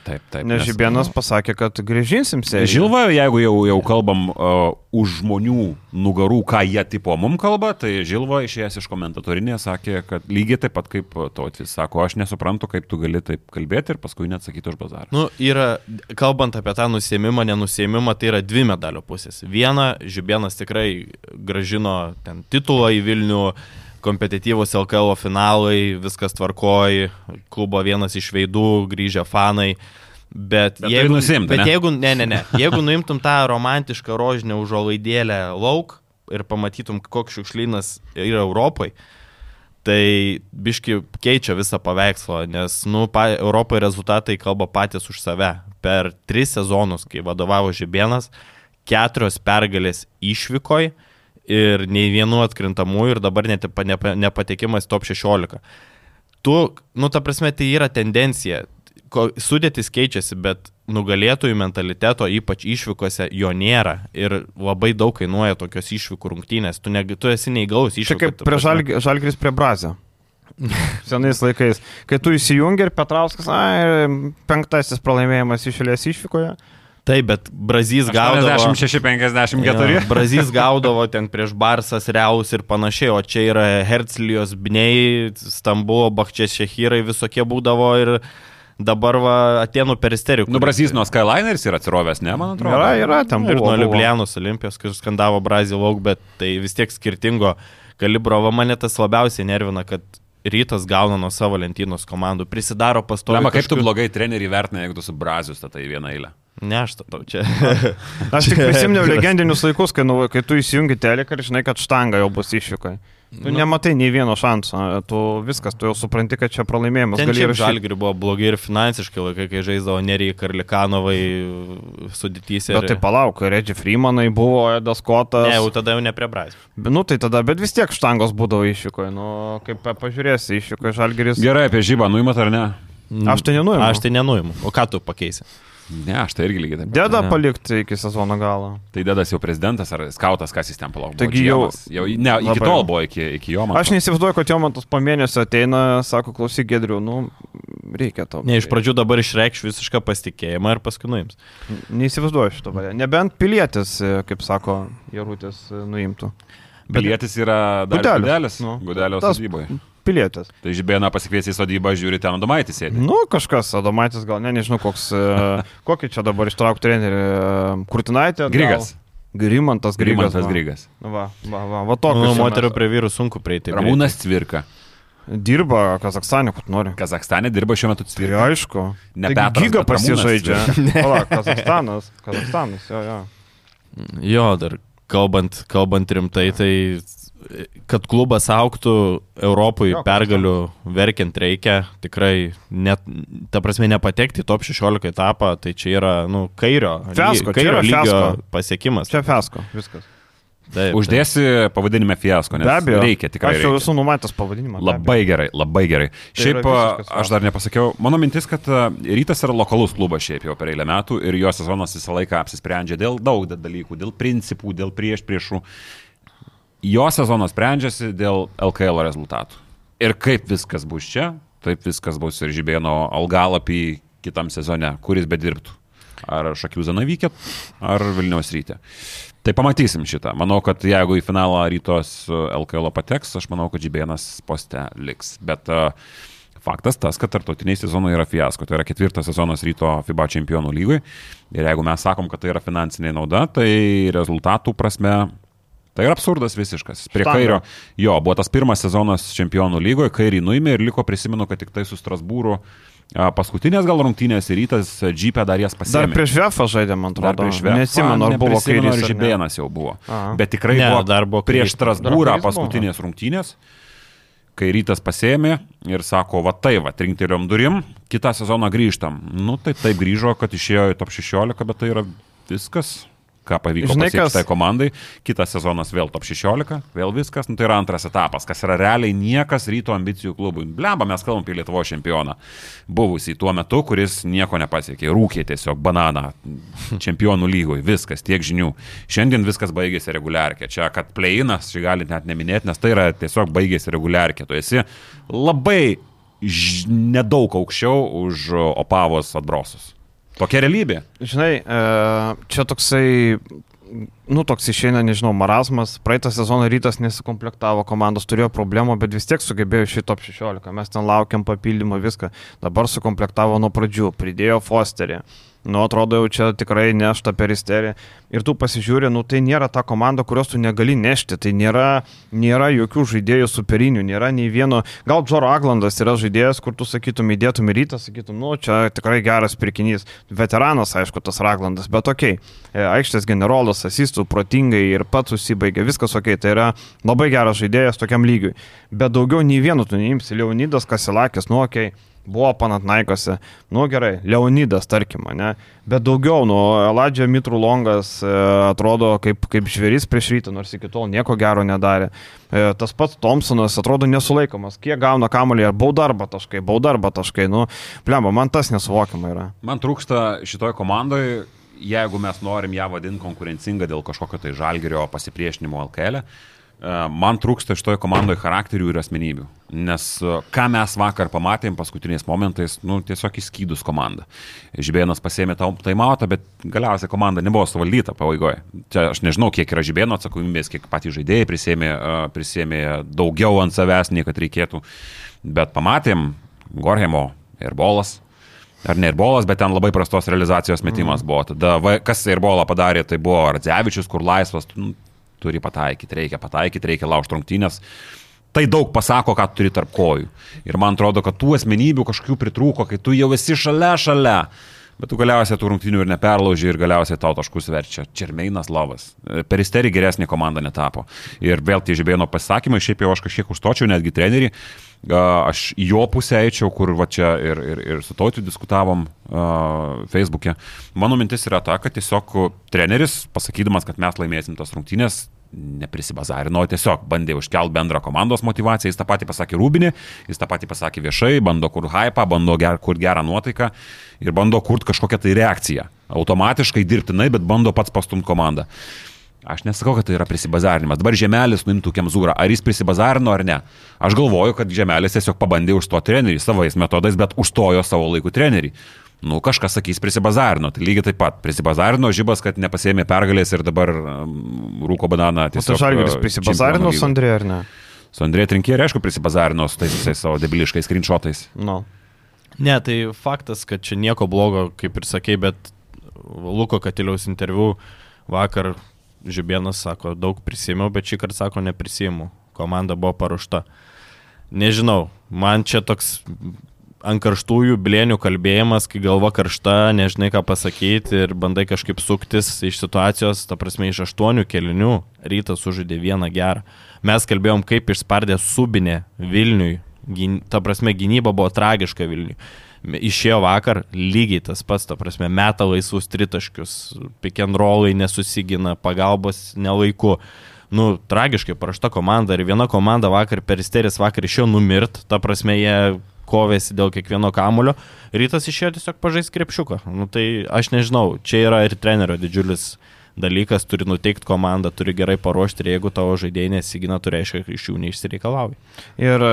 taip, taip. nes Žybienas pasakė, kad grįžinsim seriją. Žilva, jeigu jau, jau kalbam uh, už žmonių nugarų, ką jie tipo mum kalba, tai Žilva išėjęs iš komendatorinės sakė, kad lygiai taip pat kaip Tautis sako, aš nesuprantu, kaip tu gali taip kalbėti ir paskui neatsakyti už bazarą. Nu, yra, kalbant apie tą nusėmimą, nenusėmimą, tai yra dvi medalio pusės. Viena, Žibienas tikrai gražino ten titulą į Vilnių, kompetityvus LKL finalai, viskas tvarkoji, klubo vienas iš veidų, grįžę fanai. Bet, Bet jeigu, nusiimt, bet ane? jeigu, ne, ne, ne, jeigu nuimtum tą romantišką rožinę užuolaidėlę lauk ir pamatytum, koks šiukšlynas yra Europoje, tai biški keičia visą paveikslą, nes, nu, pa, Europoje rezultatai kalba patys už save. Per tris sezonus, kai vadovavo Žibienas, keturios pergalės išvykoj ir nei vienu atkrintamųjų ir dabar net pa- nepa- nepatekimas top 16. Tu, nu, ta prasme, tai yra tendencija. Sudėtis keičiasi, bet nugalėtojų mentaliteto, ypač išvykose, jo nėra. Ir labai daug kainuoja tokios išvykų rungtynės. Tu, ne, tu esi neįgaus Čia išvykų. kaip ta prie žalg, Žalgris prie Brazio. (laughs) Senais laikais. Kai tu įsijungi ir Petrauskas, ai, penktasis pralaimėjimas išėlės išvykoje. Taip, bet Brazys gaudavo. 56-54. Jo, Brazys gaudavo ten prieš Barsas, Reus ir panašiai, o čia yra Herzlijos, Bnei, Stambulo, Bakčias Šehyrai visokie būdavo ir dabar va Atenų peristerikų. Nu, Brazys nuo Skyliners yra atsirovęs, ne, man atrodo. Yra, yra, ten Ir buvo. nuo buvo. Liublianos Olimpijos, kur skandavo Brazil lauk, bet tai vis tiek skirtingo kalibro. Va mane tas labiausiai nervina, kad rytas gauna nuo savo lentynos komandų, prisidaro pastoviai. Lema, kaip tu blogai trenerių vertinai, jeigu tu su Brazius statai vieną eilę. Ne, aš tau čia. (laughs) Aš tik prisiminiau legendinius laikus, kai, nu, kai tu įsijungi teleką ir žinai, kad štanga jau bus išvykai. Tu Nu. nematai nei vieno šanso, tu viskas, tu jau supranti, kad čia pralaimėjimas. Šiaip rašyti. žalgiri buvo blogi ir finansiškai laikai, kai žaisdavo Nerijai Karlikanovai sudėtyse. Bet tai palauk, Redži Freemanai buvo, Edas Kotas. Ne, jau tada jau ne prie Brazil. Nu tai tada, bet vis tiek štangos būdavo išvykoje. Nu, kaip pa- pažiūrėsi, išvykoje Žalgiris. Gerai, apie žybą nuimat ar ne? Aš tai nenuimu. Aš tai nenuimu. O ką tu pakeisi? Ne, aš tai irgi lygiai taip. Deda Ne. palikti iki sezono galo. Tai dedas jau prezidentas ar skautas, kas jis ten palauk. buvo Taigi jau- jau ne, iki Labai. tol buvo, iki, iki jo man. Aš neįsivaizduoju, kad jo man tas po mėnesio ateina, sako, klausyk, Gedriu, nu, reikia to. Ne, iš pradžių dabar išreikš visišką pasitikėjimą ir paskui nuims. Neįsivaizduoju šito variantą. Nebent pilietis, e, kaip sako, Jarutis e, nuimtų. Pilietis yra dar Gudelis. gudelis. Nu. Gudelio sodyboje. Pilietis. Tai žibėna pasikviesi į sodybą, žiūri ten Adomaitis sėdi. Nu, kažkas, Adomaitis gal, ne, nežinau, koks, e, (laughs) kokį čia dabar ištraukti trenerių. e, Kurtinaitė. gal? Grigas. Grimantas Grigas. Grimantas va. Grigas. Va, va, va, va Nu, tokius. čia moterų mes- prie vyrų sunku prieiti. Ramūnas Cvirka. Dirba Kazakstane, kur nori. Kazakstane dirba šiuo metu Tai Cvirka. aišku. Ne Petras, Giga pasižaidžia. Palauk, Kazakstanas. Kazakstanas, jo, jo. Jo, dar kalbant, kalbant rimtai, tai kad klubas auktų Europoje Jo, pergalių verkiant reikia, tikrai, net, ta prasme, nepatekti į top 16 etapą, tai čia yra, nu, kairio, Fiasko, čia kairio lygio fiasko. pasiekimas. Čia fesko, viskas. Taip, Uždėsi pavadinime fiasko, nes Be abejo. reikia tikrai. Aš jau esu numatęs pavadinimą. Labai gerai, labai gerai. Tai Šiaip visiškas aš dar nepasakiau, mano mintis, kad rytas yra lokalus klubas šiaip jau per eilę metų ir jo sezonas visą laiką apsisprendžia dėl daug dalykų, dėl principų, dėl prieš priešų. Jo sezonas sprendžiasi dėl LKL rezultatų. Ir kaip viskas bus čia, taip viskas bus ir žibėno algalapį kitam sezone, kuris bedirbtų. Ar Šakių Zanavykė, ar Vilniaus rytė. Tai pamatysim šitą. Manau, kad jeigu į finalą rytos LKL pateks, aš manau, kad žibėnas poste liks. Bet uh, faktas tas, kad tarptautiniai sezonai yra fiasko. Tai yra ketvirtas sezonas ryto FIBA čempionų lygui. Ir jeigu mes sakom, kad tai yra finansinė nauda, tai rezultatų prasme Tai yra absurdas visiškas. Prie Štanga. kairio, jo, buvo tas pirmas sezonas čempionų lygoje, kairį nuėmė ir liko, prisimenu, kad tik tai su Strasbūru a, paskutinės gal rungtynės ir rytas džipę dar jas Dar pasiėmė. prieš VF žaidė, man Dar atrodo. prieš VF. Neatsimenu, ar buvo kairys. ar žibėnas jau buvo. Aha. Bet tikrai Ne, buvo, dar buvo prieš. Strasbūrą Dar paskutinės rungtynės, kai rytas pasėmė ir sako, va tai, va, trinktelėm durim, kitą sezoną grįžtam. Nu, tai taip grįžo, kad išėjo į top 16, bet tai yra viskas ką pavyko Žinai, pasiekti tai komandai. Kitas sezonas vėl top 16, vėl viskas. Nu, tai yra antras etapas, kas yra realiai niekas ryto ambicijų klubui. Blemba, mes kalbam apie Lietuvo čempioną. Buvusį tuo metu, kuris nieko nepasiekė. Rūkė tiesiog bananą (laughs) čempionų lygoj. Viskas, tiek žinių. Šiandien viskas baigėsi reguliarkė. Čia, kad pleinas, čia gali net neminėti, nes tai yra tiesiog baigėsi reguliarkė. Tu esi labai nedaug aukščiau už Opavos atbrosus. Tokia realybė. Žinai, e, čia toksai, nu toks išeina, nežinau, marazmas. Praeitą sezoną rytas nesikomplektavo, komandos turėjo problemų, bet vis tiek sugebėjo šį top 16. Mes ten laukiam papildymą viską. Dabar sukomplektavo nuo pradžių, pridėjo Fosterį. Nu, atrodo, jau čia tikrai nešta per isteriją. Ir tu pasižiūri, nu, tai nėra ta komanda, kurios tu negali nešti. Tai nėra, nėra jokių žaidėjų superinių, nėra nei vieno. Gal Džoro Aglandas yra žaidėjas, kur tu sakytum, įdėtum į rytą, sakytum, nu, čia tikrai geras pirkinys. Veteranas, aišku, tas Raglandas, bet okei. Okay. Aikštės generolas, asistų, protingai ir pats užsibaigė, viskas ok, tai yra labai geras žaidėjas tokiam lygiui. Bet daugiau nei vieno tu neimsi. Leonidas Kasilakis, nu, okei. Okay buvo Panatnaikose, nu gerai, Leonidas, tarkim, ne, bet daugiau, nu, Eladžia Mitrų Longas e, atrodo kaip, kaip žvėris prieš rytą, nors iki tol nieko gero nedarė. E, tas pats Thompsonas atrodo nesulaikomas, kiek gauna kamolį, ar bauda arba taškai, bauda arba taškai, nu, plemba, man tas nesuvokiama yra. Man trūksta šitoje komandoje, jeigu mes norim ją vadinti konkurencingą dėl kažkokio tai žalgerio pasipriešinimo LKL, e, man trūksta šitoje komandoje charakterių ir asmenybių. Nes e, ką mes vakar pamatėm paskutiniais momentais, nu, tiesiog įskydus komandą. Žibėnas pasėmė tą taimautą, bet galiausiai komanda nebuvo suvaldyta pabaigoje. Čia aš nežinau, kiek yra žibėno atsakomybės, kiek patys žaidėjai prisėmė, e, prisėmė daugiau ant savęs, nei kad reikėtų. Bet pamatėm Gorhemo ir Bolas, Ar ne ir bolas, bet ten labai prastos realizacijos metimas mm. buvo. Tada, kas ir bolą padarė, tai buvo Radzevičius, kur laisvas, nu, turi pataikyti, reikia pataikyti, reikia laužti rungtynės. Tai daug pasako, ką tu turi tarp kojų. Ir man atrodo, kad tų asmenybių kažkokių pritrūko, kai tu jau esi šalia, šalia. Bet tu galiausiai tų rungtynių ir neperlauži ir galiausiai tau taškus verčia. Čermeinas Lavas. Per isterį geresnė komanda netapo. Ir vėl tie žibėno pasakymai, šiaip jau aš kažkiek užtočiau netgi trenerį. Aš į jo pusę eičiau, kur va čia ir, ir, ir su tautiu diskutavom uh, Facebook'e. Mano mintis yra ta, kad tiesiog treneris, pasakydamas, kad mes laimėsim tas rungtynės, neprisibazarino, tiesiog bandė užkelt bendrą komandos motivaciją, jis tą patį pasakė Rūbinį, jis tą patį pasakė viešai, bando kur hypą, bando ger, kur gerą nuotaiką ir bando kurti kažkokią tai reakciją. Automatiškai dirbtinai, bet bando pats pastumti komandą. Aš nesakau, kad tai yra prisibazarinimas. Dabar Žemelis nuimtų Kemzūrą. Ar jis prisibazarino ar ne? Aš galvoju, kad Žemelis tiesiog pabandė užstoti trenerį savais metodais, bet užstojo savo laikų trenerį. Nu, kažkas sakys prisibazarino, tai lygiai taip pat prisibazarino žybas, kad nepasėmė pergalės ir dabar um, rūko bananą O tiesiog. Žalgiris uh, prisibazarino su. Andrė ar ne? Su Andrė Trinkierė, aišku, prisibazarino su tais visais savo debiliškais screenshotais. Nu. Ne, tai faktas, kad čia nieko blogo, kaip ir sakei, bet Luko Katiliaus interviu vakar Žibėnas sako, daug prisėmiau, bet šį kartą sako, neprisėmiau. Komanda buvo paruošta. Nežinau, man čia toks ant karštųjų blėnių kalbėjimas, kai galva karšta, nežinai ką pasakyti ir bandai kažkaip suktis iš situacijos, ta prasme, iš aštuonių kelinių rytas sužaidė vieną gerą. Mes kalbėjom, kaip išspardė subinė Vilniui, ta prasme, gynyba buvo tragiška Vilniui. Išėjo vakar lygiai tas pats, ta prasme, meta laisvus tritaškius, rollai nesusigina, pagalbos nelaiku. nu, tragiškai parašta komanda ir viena komanda vakar per isteris vakar išėjo numirt, ta prasme jie kovėsi dėl kiekvieno kamulio, rytas išėjo tiesiog pažaisti krepšiuką. Nu, tai aš nežinau, čia yra ir trenerio didžiulis dalykas, turi nuteikti komandą, turi gerai paruošti ir jeigu tavo žaidėjai nesigina, tu reiškia, kad iš jų neišsireikalauji. Ir e,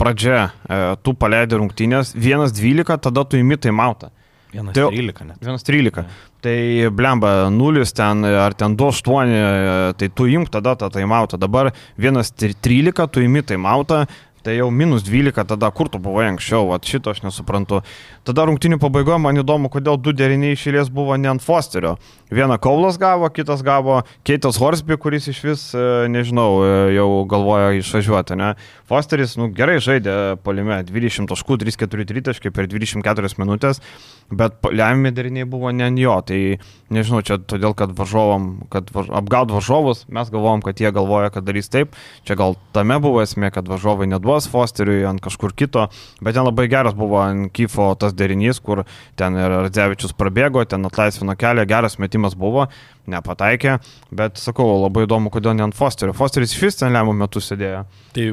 pradžia, e, tu paleidai rungtynės, 1-12, tada tu įmi tai mautą. 1-13 net. 1-13. Tai blemba 0 ten ar ten 2-8, tai tu imk tada tą taimautą. Dabar 1-13, tu imi taimautą, Tai jau minus 12, tada kur tu buvai anksčiau, va šito aš nesuprantu. Tada rungtinių pabaigoje man įdomu, kodėl du deriniai išėlės buvo ne ant Fosterio. Vieną Kaulas gavo, kitas gavo Keitas Horsby, kuris iš vis, e, nežinau, e, jau galvoja išvažiuoti, ne. Fosteris, nu, gerai žaidė polime, 20 taškų, 3-4 tritaškai per 24 minutės, bet lemiami deriniai buvo ne ant jo. Tai nežinau, čia todėl, kad varžovom, kad važ... apgaut varžovus, mes galvojom, kad jie galvoja, kad darys taip. Čia gal tame buvo esmė, kad varžovai neduoda duos Fosteriui ant kažkur kito, bet ten labai geras buvo ant Kyfo tas derinys, kur ten ir Radzevičius prabėgo, ten atlaisvino kelią, geras metimas buvo, nepataikė, bet sakau, labai įdomu, kodėl ne ant Fosterio. Fosteris iš vis ten lemų metu sėdėjo. Tai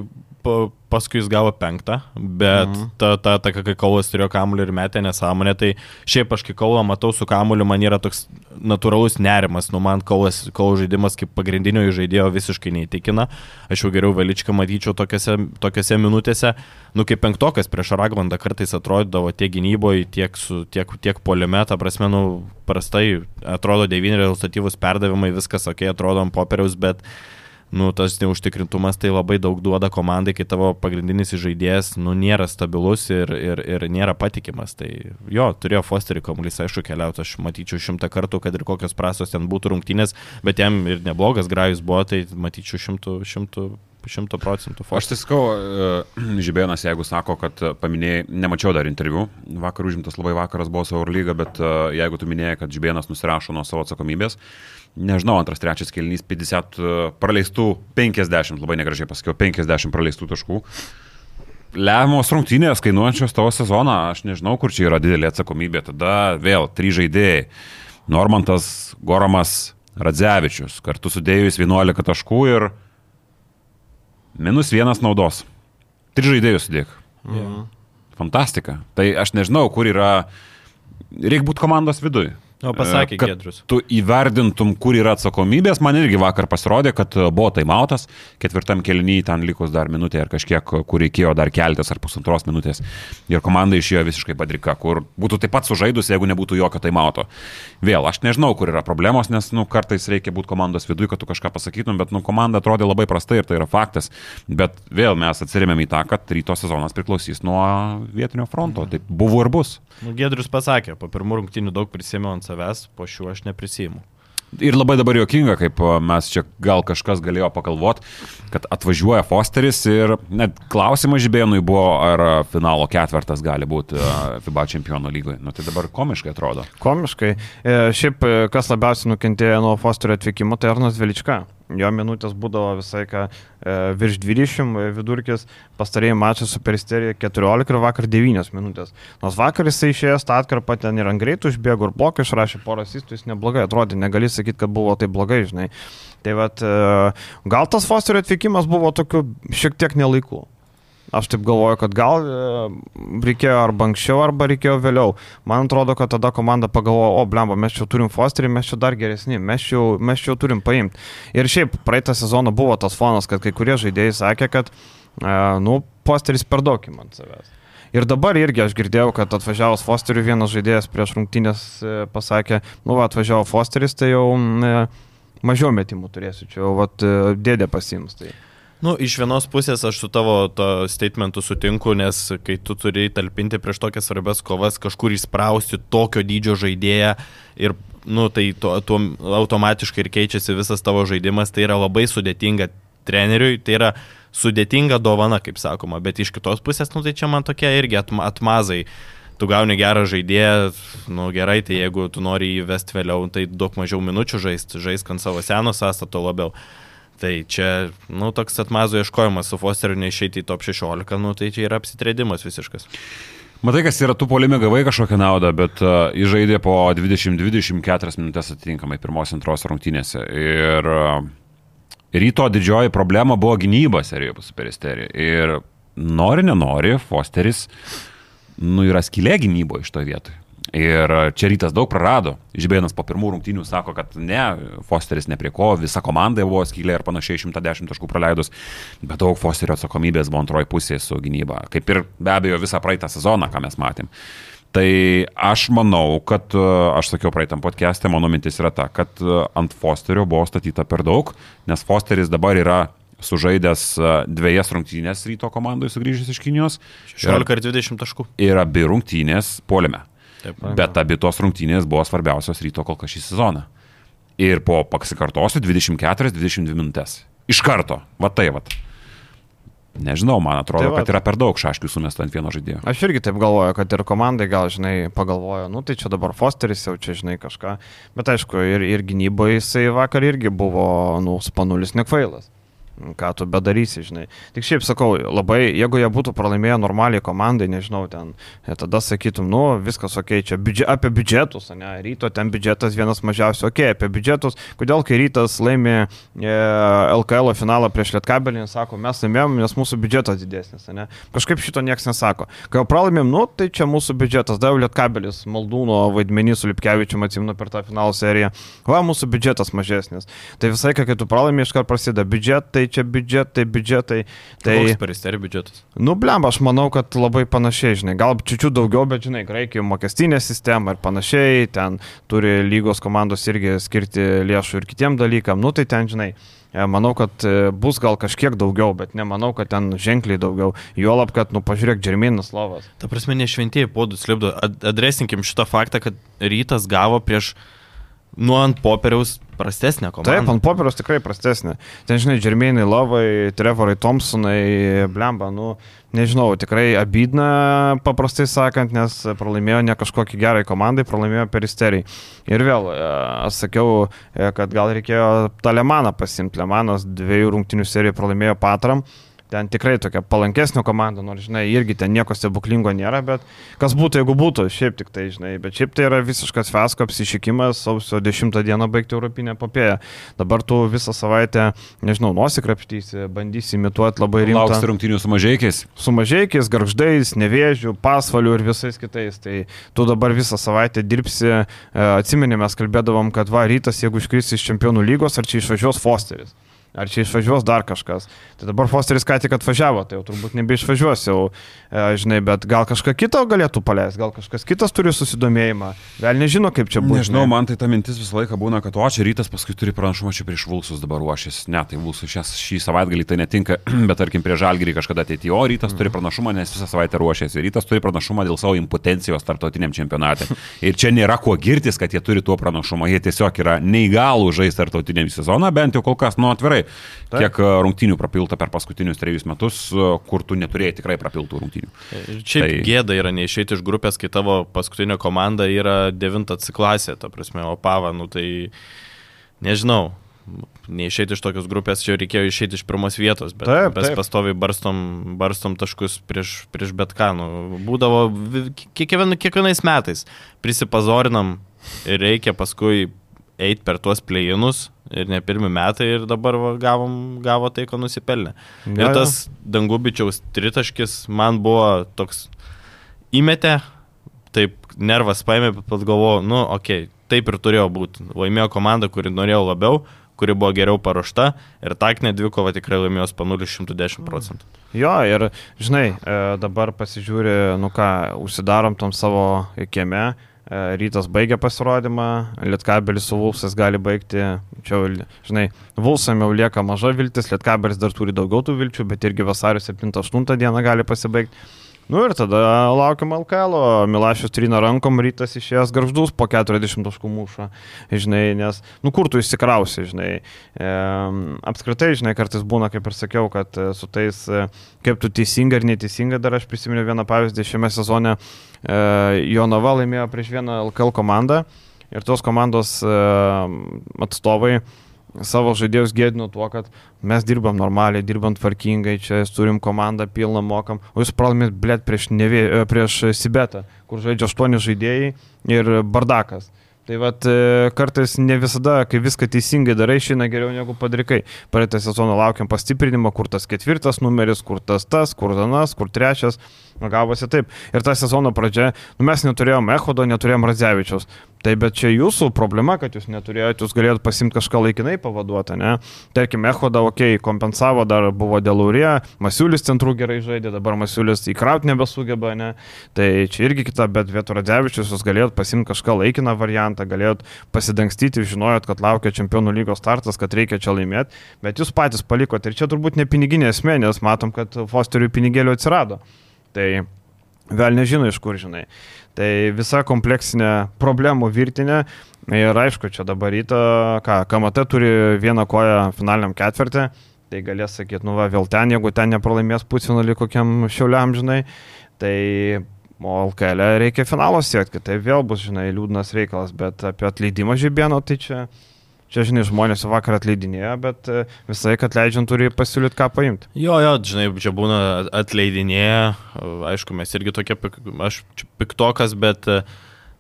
paskui jis gavo penktą, bet mhm. ta, ta, ta, kai Kaulas turėjo kamuolį ir metė nesąmonę, tai šiaip aš kai Kaulą matau su kamuoliu, man yra toks natūralus nerimas, nu man Kaulas, Kaulo žaidimas kaip pagrindinio žaidėjo visiškai neįtikina, aš jau geriau Veličką matyčiau tokiose, tokiose minutėse, nu kaip penktokas prieš Raglandą kartais atrodydavo tiek gynyboje, tiek, su, tiek, tiek poliame, ta prasme, nu prastai atrodo devyni rezultatyvus perdavimai, viskas ok, atrodo ant popieriaus, bet nu, tas neužtikrintumas tai labai daug duoda komandai, kai tavo pagrindinis žaidėjas nu, nėra stabilus ir, ir, ir nėra patikimas. Tai jo, turėjo Fosterį kamuolys, aišku, keliauti, aš matyčiau šimtą kartų, kad ir kokios prasos ten būtų rungtynės, bet jam ir neblogas grajus buvo, tai matyčiau šimtų, šimtų šimtų procentų. Aš tai sakau, e, (clears throat) Žibėnas, jeigu sako, kad paminėjai, nemačiau dar interviu, vakar užimtas labai vakaras buvo savo lyga, bet e, jeigu tu minėjai, kad Žibėnas nusirašo nuo savo atsakomybės, nežinau, antras, trečias kelnys, 50 e, praleistų, 50, labai negražiai pasakiau, 50 praleistų taškų. Lemiamos rungtynės kainuojančios tavo sezoną, aš nežinau, kur čia yra didelė atsakomybė. Tada vėl trys žaidėjai. Normantas, Goramas, Radzevičius. Kartu sudėjus 11 taškų ir minus vienas naudos. Tris žaidėjus sudėk. Mhm. Fantastika. Tai aš nežinau, kur yra. Reikia būti komandos viduje. O pasakė Gedrius. Tu įverdintum, kur yra atsakomybės. Man irgi vakar pasirodė, kad buvo taimautas. Ketvirtam kelnyje ten likus dar minutė ar kažkiek, kur reikėjo dar keltis ar pusantros minutės. Ir komanda išėjo visiškai padrika, kur būtų taip pat sužaidus, jeigu nebūtų jokio taimauto. Vėl, aš nežinau, kur yra problemos, nes nu, kartais reikia būti komandos viduje, kad tu kažką pasakytum, bet nu, komanda atrodė labai prastai ir tai yra faktas. Bet vėl mes atsirėmėm į tą, kad ryto sezonas priklausys nuo vietinio fronto. Tai buvo ir bus. Nu, Gedrius pasakė, po pirmų rungtynių daug prisėmiau ant savęs, po šių aš neprisijimu. Ir labai dabar juokinga, kaip mes čia gal kažkas galėjo pagalvoti, kad atvažiuoja Fosteris ir net klausimas Žibėnui buvo, ar finalo ketvirtas gali būti FIBA čempionų lygoje. Nu, tai dabar komiškai atrodo. Komiškai. E, šiaip, e, kas labiausiai nukentėjo nuo Fosterio atvykimo, tai Arnas Velička jo minutės būdavo visai ką e, virš 20 e, vidurkis, pastarėjai mačai su peristerija 14 ir vakar 9 minutės. Nors vakar jisai išėjęs tą atkarpą ten ir ant greitų išbėgo ir blokai išrašė porą asistų, jis neblogai atrodė, negali sakyti, kad buvo tai blogai, žinai. Tai vad, e, gal tas Fosterio atvykimas buvo tokiu šiek tiek nelaiku. Aš taip galvoju, kad gal e, reikėjo arba anksčiau, arba reikėjo vėliau. Man atrodo, kad tada komanda pagalvojo, o blemba, mes čia turim Fosterį, mes čia dar geresni, mes čia, mes čia turim paimti. Ir šiaip praeitą sezoną buvo tas fonas, kad kai kurie žaidėjai sakė, kad, e, nu, Fosteris per daug įman savęs. Ir dabar irgi aš girdėjau, kad atvažiavus Fosteriu vienas žaidėjas prieš rungtynės e, pasakė, nu, va, atvažiavo Fosteris, tai jau e, mažiau metimų turėsiu, čia jau vat, e, dėdė pasims. Tai. Nu, iš vienos pusės aš su tavo statementu sutinku, nes kai tu turi talpinti prieš tokias svarbias kovas, kažkur įsprausti tokio dydžio žaidėją ir, nu, tai tuo, tuo automatiškai ir keičiasi visas tavo žaidimas, tai yra labai sudėtinga treneriui, tai yra sudėtinga dovana, kaip sakoma, bet iš kitos pusės, nu, tai čia man tokie irgi atma, atmazai tu gauni gerą žaidėją, nu gerai, tai jeigu tu nori įvesti vėliau, tai daug mažiau minučių žaisti, žaisk ant savo seno sąstato labiau. Tai čia, nu, toks atmazo ieškojimas su Fosteriu neišeiti į top 16, nu, tai čia yra apsitrėdimas visiškas. Matai, kas yra, tu polime gavai kažkokią naudą, bet uh, įžaidė po 20-24 minutės atitinkamai pirmos antros rungtynėse. Ir uh, ryto didžioji problema buvo gynyba serijoje su Peristerija. Ir nori, nenori, Fosteris, nu, yra skylė gynybo iš to vietoje. Ir čia rytas daug prarado. Žibėnas po pirmų rungtynių sako, kad ne, Fosteris ne prie ko, visa komanda buvo skylė ir panašiai 110 taškų praleidus, bet daug Fosterio atsakomybės buvo antroji pusė su gynyba. Kaip ir be abejo visą praeitą sezoną, ką mes matėm. Tai aš manau, kad, aš sakiau praeitam podcast'e, mano mintis yra ta, kad ant Fosterio buvo statyta per daug, nes Fosteris dabar yra sužaidęs dviejas rungtynės ryto komandai sugrįžęs iš Kinijos. 16 ir 20 taškų. Ir abi rungtynės polime. Taip, Bet abi tos rungtynės buvo svarbiausios ryto kol kas šį sezoną. Ir po pasikartosiu 24-22 minutės. Iš karto. Va tai va. Nežinau, man atrodo, tai kad yra per daug šaškių sumesta ant vieno žaidėjo. Aš irgi taip galvoju, kad ir komandai gal, žinai, pagalvojo, nu tai čia dabar Fosteris jau čia, žinai, kažką. Bet aišku, ir, ir gynyboje jisai vakar irgi buvo, nu, spanulis nekvailas ką tu bedarysi, žinai. Tik šiaip sakau, labai, jeigu jie būtų pralaimėję normaliai komandai, nežinau, ten, e, tada sakytum, nu, viskas ok, čia biudžet, apie biudžetus, ne, ryto ten biudžetas vienas mažiausių, ok, apie biudžetus, kodėl kai rytas laimė e, LKL finalą prieš Lietkabelį, sako, mes laimėjom, nes mūsų biudžetas didesnis, ne. Kažkaip šito niekas nesako. Kai jau pralaimėm, nu, tai čia mūsų biudžetas, dar Lietkabelis, Maldūno vaidmenys su Lipkevičiu, atsimenu per tą finalo seriją, va, mūsų biudžetas mažesnis. Tai visai, kai tu pralaimė, iškart prasideda biudžetai, čia biudžetai, biudžetai. Tai Koks peristerijų biudžetas? Nu, blem, aš manau, kad labai panašiai, žinai, gal čiūčių daugiau, bet, žinai, Graikijoje mokestinė sistema ir panašiai, ten turi lygos komandos irgi skirti lėšų ir kitiem dalykam, nu tai ten, žinai, e, manau, kad e, bus gal kažkiek daugiau, bet nemanau, kad ten ženkliai daugiau. Juolab, kad, nu, pažiūrėk, Džerminas Lovas. Ta prasme, ne šventieji podus lipdo. Adresinkim šitą faktą, kad rytas gavo prieš nu ant popieriaus prastesnė komanda. Taip, ant popieriaus tikrai prastesnė. Ten, žinai, Džermėnai Lovai, Trevorai Thompsonai, Blemba, nu, nežinau, tikrai abydna, paprastai sakant, nes pralaimėjo ne kažkokį gerai komandai, pralaimėjo peristerijai. Ir vėl, e, aš sakiau, e, kad gal reikėjo Talemaną pasimti. Lemanas dviejų rungtinių serijų pralaimėjo Patram ten tikrai tokia palankesnė komanda, nors, žinai, irgi ten nieko stebuklingo nėra, bet kas būtų, jeigu būtų, šiaip tik tai, žinai, bet šiaip tai yra visiškas fesko apsišykimas, sausio 10 dieną baigti Europinę popėją. Dabar tu visą savaitę, nežinau, nosikrapštysi, bandysi imituoti labai rimtą. Lauks rungtinių su mažiekiais. Su mažiekiais, garždais, nevėžių, pasvalių ir visais kitais. Tai tu dabar visą savaitę dirbsi, e, atsimenėme, kalbėdavom, kad va, rytas, jeigu iškris iš čempionų lygos, ar čia išvažiuos Fosteris ar čia išvažiuos dar kažkas. Tai dabar Fosteris ką tik atvažiavo, tai jau turbūt nebeišvažiuos jau, e, žinai, bet gal kažką kito galėtų paleisti, gal kažkas kitas turi susidomėjimą, gal nežino, kaip čia bus. Nežinau, man tai ta mintis visą laiką būna, kad o čia rytas paskui turi pranašumą čia prieš Vulsus dabar ruošęs. Ne, tai Vulsus šias, šį savaitgalį tai netinka, (clears throat) bet tarkim prie Žalgirį kažkada ateityje, o rytas mm. turi pranašumą, nes visą savaitę ruošėsi. Rytas turi pranašumą dėl savo impotencijos tarptautiniam čempionatui. (laughs) Ir čia nėra kuo girtis, kad jie turi tuo pranašumą, jie tiesiog yra neįgalų žaisti tarptautiniam sezoną, bent jau kol kas, nu atvirai. Taip. Kiek e, rungtynių prapilta per paskutinius trejus metus, e, kur tu neturėjai tikrai prapiltų rungtynių. Ir čia tai... gėda yra neišeiti iš grupės, kai tavo paskutinė komanda yra devinta C klasė, ta prasme, o pava, nu tai nežinau. Neišeiti iš tokios grupės, čia reikėjo išeiti iš pirmos vietos, bet taip, mes pastoviai barstom, barstom taškus prieš, prieš bet ką. Nu, būdavo kiekvien, kiekvienais metais prisipazorinam ir reikia paskui eiti per tuos plėjinus ir ne pirmi metai ir dabar va, gavom, gavo tai, ko nusipelnė. Ja, ir tas Dangubičiaus tritaškis man buvo toks įmetė, taip nervas paėmė, bet galvojau, nu, okei, okay, taip ir turėjo būti. Laimėjo komanda, kuri norėjo labiau, kuri buvo geriau paruošta ir taktinė dvikova tikrai laimėjo spanulį 110 procentų. Jo, ir žinai, e, dabar pasižiūri, nu ką, užsidarom tam savo kieme rytas baigia pasirodymą, Lietkabelis su Vulsas gali baigti, čia, žinai, Vulsam jau lieka maža viltis, Lietkabelis dar turi daugiau tų vilčių, bet irgi vasario 7-8 dieną gali pasibaigti. Nu ir tada laukiam LKL, Milašius trina rankom, rytas išėjęs garždus po 40 taškų mušą, žinai, nes, nu kur tu įsikrausi, žinai. E, apskritai, žinai, kartais būna, kaip ir sakiau, kad e, su tais, e, kaip tu teisingai ar neteisingai, dar aš prisimenu vieną pavyzdį šiame sezone, e, Jonava laimėjo prieš vieną LKL komandą ir tos komandos e, atstovai savo žaidėjus gėdinu tuo, kad mes dirbam normaliai, dirbam tvarkingai, čia turim komandą pilną mokam, o jūs pralaimėt, blėt, prieš, nevė, e, prieš Sibetą, kur žaidžia aštuoni žaidėjai ir bardakas. Tai vat e, kartais ne visada, kai viską teisingai darai, išeina geriau negu padrikai. Praeitą sezoną laukiam pastiprinimo, kur tas ketvirtas numeris, kur tas tas, kur danas, kur trečias. Nu, gavosi taip. Ir ta sezono pradžia, nu, mes neturėjom Ehodo, neturėjom Radzevičiaus. Tai bet čia jūsų problema, kad jūs neturėjote, jūs galėjote pasimti kažką laikinai pavaduoti, ne? Tarkim, Ehoda, okei, okay, kompensavo, dar buvo dėl Urė, Masiulis centrų gerai žaidė, dabar Masiulis įkrauti nebesugeba, ne? Tai čia irgi kita, bet vietų Radzevičius jūs galėjote pasimti kažką laikiną variantą, galėjote pasidangstyti, žinojot, kad laukia čempionų lygos startas, kad reikia čia laimėti, bet jūs patys palikote ir čia turbūt ne piniginė esmė, nes matom, kad Fosteriui pinigėlių atsirado. Tai vėl nežino iš kur, žinai. Tai visa kompleksinė problemų virtinė ir aišku, čia dabar ryto, ką, KMT turi vieną koją finaliniam ketvirtį, tai galės sakyti, nu va, vėl ten, jeigu ten nepralaimės pusfinalį kokiam šiauliam, žinai, tai o LKL reikia finalo siekti, tai vėl bus, žinai, liūdnas reikalas, bet apie atleidimą žibėno, tai čia Čia, žinai, žmonės vakar atleidinėjo, bet e, visai, kad leidžiant turi pasiūlyti, ką paimti. Jo, jo, žinai, čia būna atleidinėję, aišku, mes irgi tokie, aš piktokas, bet e,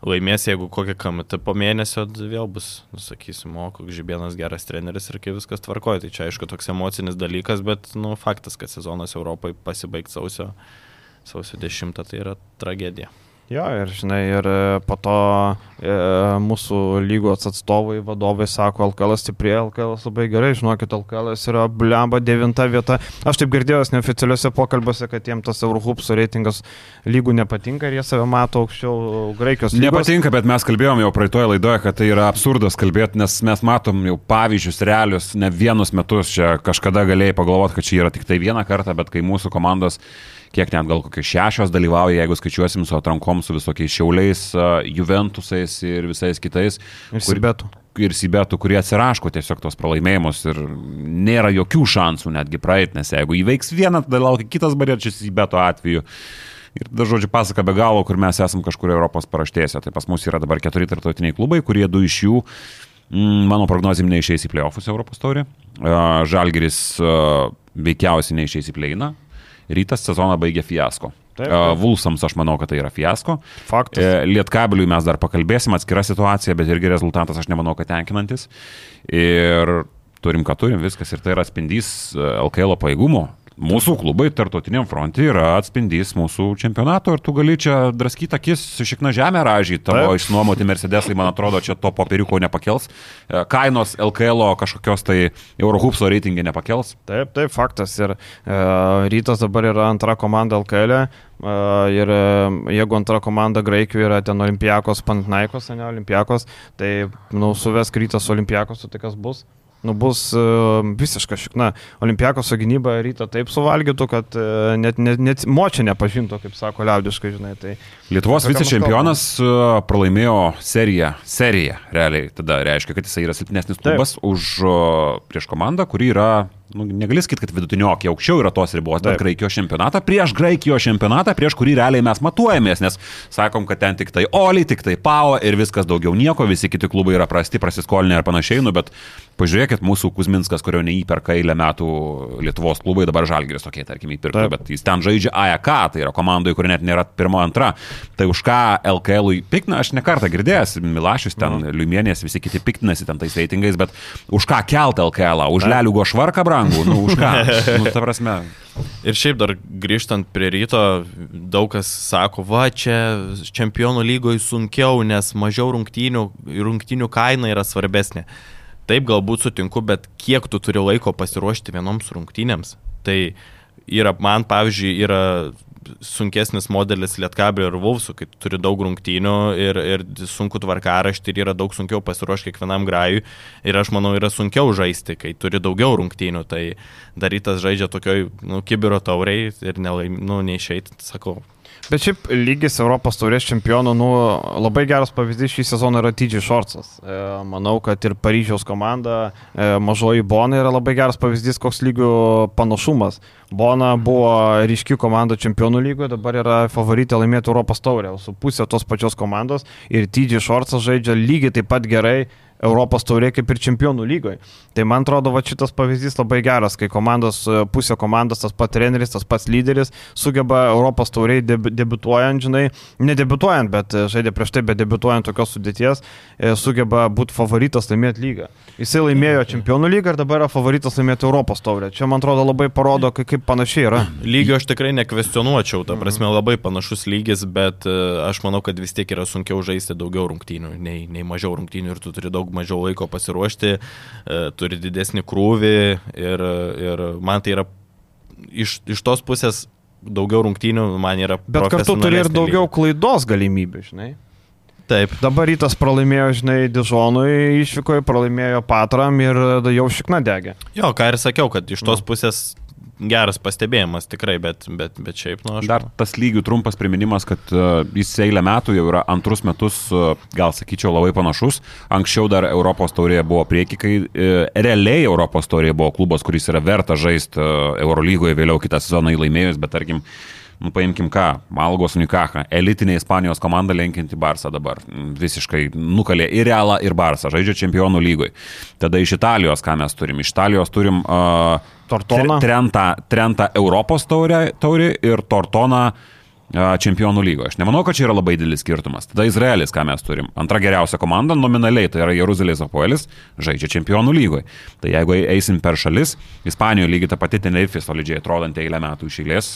laimės, jeigu kokią kamatą po mėnesio vėl bus, nu, sakysim, o koks žibienas geras treneris ir kai viskas tvarkoja. Tai čia, aišku, toks emocinis dalykas, bet, nu, faktas, kad sezonas Europai pasibaigs sausio, sausio 10, tai yra tragedija. Jo, ir žinai, ir e, po to e, mūsų lygos atstovai, vadovai sako, LKL stiprėja, LKL labai gerai, žinokit, LKL yra blemba devinta vieta. Aš taip girdėjau neoficialiuose pokalbiuose, kad jiems tas Eurohupso reitingas lygų nepatinka ir jie save mato aukščiau Graikijos. Lygos. Nepatinka, bet mes kalbėjom jau praeitoje laidoje, kad tai yra absurdas kalbėti, nes mes matom jau pavyzdžius realius, ne vienus metus čia kažkada galėjai pagalvoti, kad čia yra tik tai vieną kartą, bet kai mūsų komandos kiek net gal kokios šešios dalyvauja, jeigu skaičiuosim su atrankom, su visokiais šiauliais, Juventusais ir visais kitais. Ir Sibetų. Ir Sibetų, kurie atsiraško tiesiog tos pralaimėjimus ir nėra jokių šansų netgi praeit, nes jeigu įveiks vieną, tada laukia kitas barėčias Sibeto atveju. Ir tada, žodžiu, pasaka be galo, kur mes esam kažkur Europos paraštėse. Tai pas mus yra dabar keturi tarptautiniai klubai, kurie du iš jų, mm, mano prognozijim, neišeis į playoffus Europos taurį. Žalgeris veikiausiai neišeis į pleiną, Rytas sezoną baigė fiasko. Taip, taip. Vulsams aš manau, kad tai yra fiasko. Faktas. E, Lietkabiliui mes dar pakalbėsim, atskira situacija, bet irgi rezultatas aš nemanau, kad tenkinantis. Ir turim, ką turim, viskas ir tai yra atspindys LKL pajėgumo mūsų klubai tartutiniam fronte yra atspindys mūsų čempionato ir tu gali čia draskyti akis, šikna žemę ražyti, tavo išnuomoti Mercedesai, man atrodo, čia to popieriuko nepakels, e, kainos LKL kažkokios tai Eurohupso reitingai nepakels. Taip, taip, faktas ir e, rytas dabar yra antra komanda LKL. E, ir e, jeigu antra komanda Graikijoje yra ten Olimpijakos, Pantnaikos, ne Olimpijakos, tai, nu, suves krytas Olimpijakos, tai kas bus? Nu, bus uh, visiška šikna. Olimpiakos gynyba ryto taip suvalgytų, kad uh, net, net, net močia nepažintų, kaip sako liaudiškai, žinai. Tai, Lietuvos vicečempionas uh, pralaimėjo seriją, seriją realiai, tada reiškia, kad jis yra silpnesnis klubas taip. už prieš komandą, kuri yra nu, negali sakyti, kad vidutiniokė aukščiau yra tos ribos, bet Graikijos čempionatą prieš Graikijos čempionatą, prieš kurį realiai mes matuojamės, nes sakom, kad ten tik tai Oli, tik tai Pau ir viskas daugiau nieko, visi kiti klubai yra prasti, prasiskolinę ir panašiai, nu, bet pažiūrėkit, mūsų Kuzminskas, kurio neįperka eilę metų Lietuvos klubai, dabar Žalgiris tokie, tarkim, įpirka, bet jis ten žaidžia AEK, tai yra komandoje, kuri net nėra pirmo, antra. Tai už ką LKL piktina, aš nekartą girdėjęs, Milašius ten, mm. Liumienės, visi kiti piktinasi ten tais reitingais, bet už ką kelt LKL, už Leliugo švarką, bra? Brangų, nu už ką? (laughs) nu, ta prasme. Ir šiaip dar grįžtant prie ryto, daug kas sako, va čia čempionų lygoje sunkiau, nes mažiau rungtynių, rungtynių kaina yra svarbesnė. Taip, galbūt sutinku, bet kiek tu turi laiko pasiruošti vienoms rungtynėms? Tai yra, man pavyzdžiui, yra sunkesnis modelis Lietkablio ir Vulfsų, kai turi daug rungtynių ir, ir sunku tvarkaraštį ir yra daug sunkiau pasiruošti kiekvienam grajui. Ir aš manau, yra sunkiau žaisti, kai turi daugiau rungtynių. Tai darytas žaidžia tokioj, nu, kibiro tauriai ir nelaim, nu, neišeit, sakau, Bet šiaip lygis Europos taurės čempionų, nu, labai geras pavyzdys šį sezoną yra Tidžiai Šorcas. E, manau, kad ir Paryžiaus komanda, e, mažoji Bona yra labai geras pavyzdys, koks lygių panašumas. Bona buvo ryški komanda čempionų lygoje, dabar yra favoritė laimėti Europos taurę, su pusė tos pačios komandos ir Tidžiai Šorcas žaidžia lygiai taip pat gerai Europos taurė kaip ir čempionų lygoje. Tai man atrodo, va šitas pavyzdys labai geras, kai komandos, e, pusė komandos, tas pats treneris, tas pats lyderis sugeba Europos tauriai deb, debituojant, žinai, nedebituojant, bet e, žaidė prieš tai, bet debituojant tokios sudėties, e, sugeba būti favoritas laimėti lygą. Jisai laimėjo čempionų lygą ir dabar yra favoritas laimėti Europos taurę. Čia man atrodo labai parodo, kaip, kaip panašiai yra. Lygio aš tikrai nekvestionuočiau, ta prasme labai panašus lygis, bet aš manau, kad vis tiek yra sunkiau žaisti daugiau rungtynių, nei, nei mažiau rungtynių ir tu turi daug daug mažiau laiko pasiruošti, e, turi didesnį krūvį ir, ir man tai yra iš, iš tos pusės daugiau rungtynių man yra. Bet kartu turi ir daugiau klaidos galimybių, žinai. Taip. Dabar rytas pralaimėjo, žinai, Dižonui išvykoje, pralaimėjo Patram ir jau šikna degė. Jo, ką ir sakiau, kad iš tos pusės geras pastebėjimas tikrai, bet, bet, bet šiaip, nu, aš. Dar tas lygių trumpas priminimas, kad uh, jis eilę metų jau yra antrus metus, uh, gal sakyčiau, labai panašus. Anksčiau dar Europos taurėje buvo prieki, kai uh, realiai Europos taurėje buvo klubas, kuris yra verta žaisti Eurolygoje, vėliau kitą sezoną įlaimėjus, bet tarkim, nu, paimkim ką, Malgos Unikacha, elitinė Ispanijos komanda lenkianti Barsą dabar. Visiškai nukalė ir Realą, ir Barsą, žaidžia čempionų lygoj. Tada iš Italijos, ką mes turim? Iš Italijos turim uh, Tortoną. Trentą, Trentą Europos taurį, taurį ir Tortoną čempionų lygoje. Aš nemanau, kad čia yra labai didelis skirtumas. Tada Izraelis, ką mes turim. Antra geriausia komanda nominaliai, tai yra Jeruzalės Apoelis, žaidžia čempionų lygoje. Tai jeigu eisim per šalis, Ispanijoje lygiai ta pati Tenerife solidžiai atrodant eilę metų iš eilės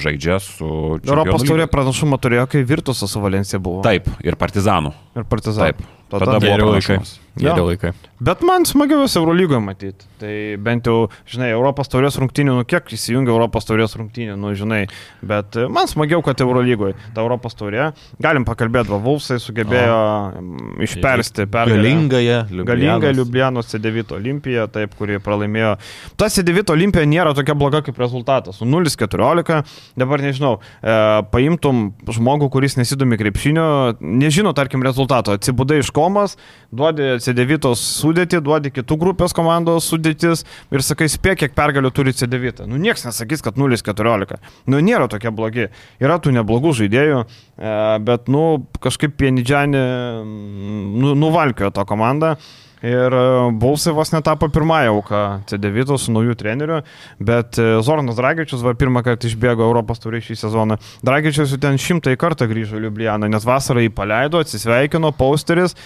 žaidžia su... Europos taurė pranašumą turėjo, kai Virtusas su Valencija buvo. Taip, ir Partizanų. Ir Partizanų. Taip. Tada, tada buvo pranašumas. Geri laikai. Bet man smagiausia Eurolygoje matyti. Tai bent jau, žinai, Europos taurės rungtynių, nu kiek įsijungia Europos taurės rungtynių, nu žinai. Bet e, man smagiau, kad Eurolygoje ta Europos taurė. Galim pakalbėti, va, Vulfsai sugebėjo o. išpersti pergalę. Galingąją. Galingą Liublianos C9 Olimpiją, taip, kuri pralaimėjo. Ta C9 Olimpija nėra tokia bloga kaip rezultatas. 0-14. Dabar nežinau, e, paimtum žmogų, kuris nesidomi krepšinio, nežino, tarkim, rezultato. Atsibudai iš komos, duodi C9 C9 sudėti, duodi kitų grupės komandos sudėtis ir sakai, spėk, kiek pergalių turi C9. Nu, niekas nesakys, kad 0-14. Nu, nėra tokie blogi. Yra tų neblogų žaidėjų, e, bet, nu, kažkaip Pienidžianį nu, nuvalkiojo tą komandą. Ir e, Bausai vos netapo pirmąją auką C9 su naujų treneriu, bet e, Zornas Dragičius va pirmą kartą išbėgo Europos turį šį sezoną. Dragičius jau ten šimtai kartą grįžo į Liublianą, nes vasarą jį paleido, atsisveikino, posteris,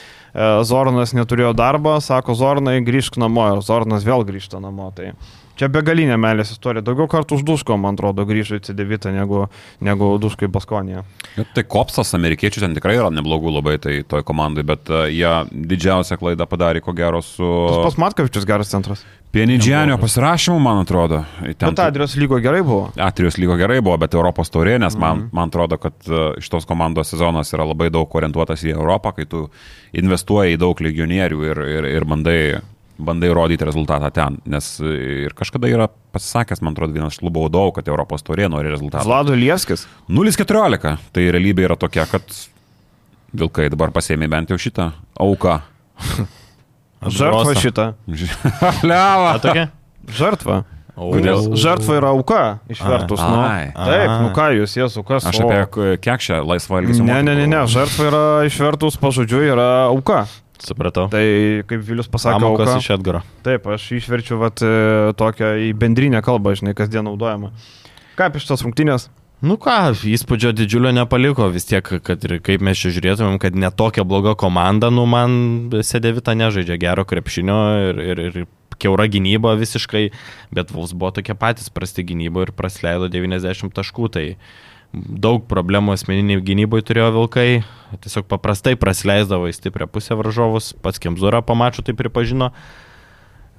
Zornas neturėjo darbo, sako Zornai grįžk namo ir Zornas vėl grįžta namo. Tai Čia begalinė meilės istorija. Daugiau kartų už Duško, man atrodo, grįžo į C9 negu, negu Duško į Baskonį. Tai Kopsas, amerikiečių ten tikrai yra neblogų labai tai toj komandai, bet uh, jie didžiausią klaidą padarė, ko gero, su... Tas pas Matkavičius geras centras. Pienidžianio pasirašymu, man atrodo. Ten... Bet Adrijos lygo gerai buvo. Adrijos lygo gerai buvo, bet Europos taurė, nes man, mm -hmm. man atrodo, kad uh, iš tos komandos sezonas yra labai daug orientuotas į Europą, kai tu investuoji į daug legionierių ir, ir, ir bandai bandai rodyti rezultatą ten. Nes ir kažkada yra pasisakęs, man atrodo, vienas klubo vadovų, kad Europos taurė nori rezultatą. Vlado Lieskis. 0-14. Tai realybė yra tokia, kad Vilkai dabar pasėmė bent jau šitą auką. (laughs) Žartva šitą. Liava. (laughs) tokia? Žartva. Kodėl? Žartva yra auka išvertus. A, nu. Taip, nu ką jūs, Jėzu, kas? Aš apie kiek šią laisvą elgesį. Ne, ne, ne, ne, žartva yra išvertus pažodžiu, yra auka. Supratau. Tai kaip Vilius pasakė, Pamokas iš Edgaro. Taip, aš išverčiu vat, e, tokią į bendrinę kalbą, žinai, kasdien naudojama. Ką apie šitas rungtynės? Nu ką, įspūdžio didžiulio nepaliko, vis tiek, kad ir kaip mes čia žiūrėtumėm, kad netokia bloga komanda, nu man Sedevita nežaidžia gero krepšinio ir, ir, ir keura gynyba visiškai, bet Vuls buvo tokie patys prasti gynybo ir praleido 90 taškų, tai daug problemų asmeniniai gynyboje turėjo Vilkai, tiesiog paprastai praleisdavo į stiprią pusę varžovus, pats Kemzura pamačiu tai pripažino.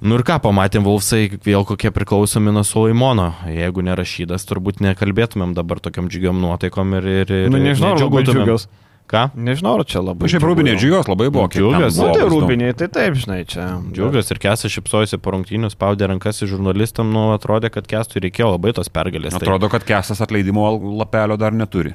Nu ir ką, pamatėm Vulfsai vėl kokie priklausomi nuo Sulaimono. Jeigu nerašydas, turbūt nekalbėtumėm dabar tokiam džiugiam nuotaikom ir... ir, ir nu, nežinau, ar labai džiugios. Ką? Nežinau, ar čia labai. Šiaip rūbinė džiugios labai buvo. Džiugios, nu, tai rūbinė, tai taip, žinai, čia. Džiugios ir Kesas šipsojosi po rungtynių, spaudė rankas į žurnalistam, nu, atrodė, kad Kestui reikėjo labai tos pergalės. Tai- Atrodo, kad Kesas atleidimo lapelio dar neturi.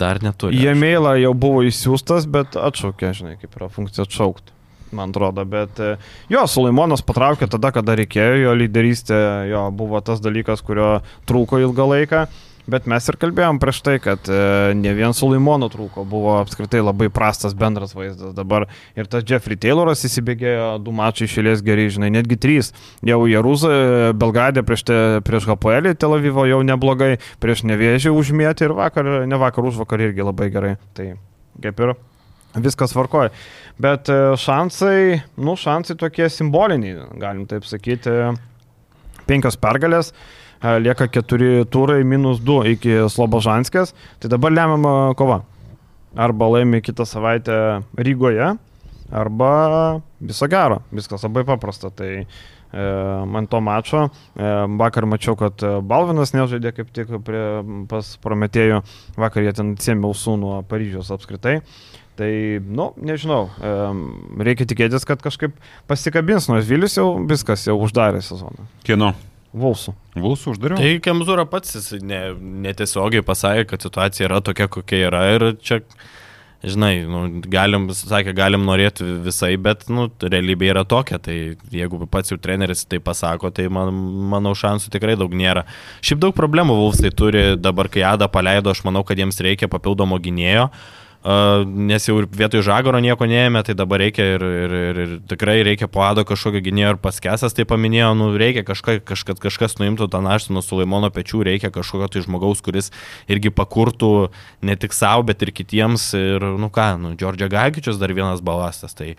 Dar neturi. Jie mailą jau buvo įsiūstas, bet atšaukė, žinai, kaip yra funkcija atšaukti man atrodo, bet e, jo, Sulaimonas patraukė tada, kada reikėjo, jo lyderystė jo buvo tas dalykas, kurio trūko ilgą laiką. Bet mes ir kalbėjom prieš tai, kad e, ne vien su Laimonu trūko, buvo apskritai labai prastas bendras vaizdas. Dabar ir tas Jeffrey Tayloras įsibėgėjo du mačai išėlės gerai, žinai, netgi trys. Jau Jeruzą, Belgradė prieš, te, prieš HPL, Tel Avivo jau neblogai, prieš Nevėžį užmėti ir vakar, ne vakar, už vakar irgi labai gerai. Tai kaip ir viskas varkoja. Bet e, šansai, nu, šansai tokie simboliniai, galim taip sakyti. Penkios pergalės, e, lieka keturi turai, minus du iki Slobožanskės. Tai dabar lemiama kova. Arba laimi kitą savaitę Rygoje, arba viso gero. Viskas labai paprasta. Tai e, man to mačo. E, vakar mačiau, kad Balvinas nežaidė kaip tik prie, pas Prometėjų. Vakar jie ten atsėmė ausų nuo Paryžiaus apskritai. Tai, nu, nežinau, reikia tikėtis, kad kažkaip pasikabins, nors Vilius jau viskas, jau uždarė sezoną. Kieno? Vulsų. Vulsų uždariau. Tai Kemzūra pats jis ne, netiesiogiai pasakė, kad situacija yra tokia, kokia yra ir čia, žinai, nu, galim, sakė, galim norėti visai, bet, nu, realybė yra tokia, tai jeigu pats jau treneris tai pasako, tai man, manau, šansų tikrai daug nėra. Šiaip daug problemų Vulsai turi, dabar kai Ada paleido, aš manau, kad jiems reikia papildomo gynėjo. Uh, nes jau ir vietoj žagoro nieko neėmė, tai dabar reikia ir, ir, ir, ir tikrai reikia po ado kažkokio gynėjo ir paskesas, tai paminėjau, nu, reikia kažka, kažkas, kažkas nuimtų tą naštą nuo Sulaimono pečių, reikia kažkokio tai žmogaus, kuris irgi pakurtų ne tik savo, bet ir kitiems. Ir, nu ką, nu, Džordžia Gagičius dar vienas balastas. Tai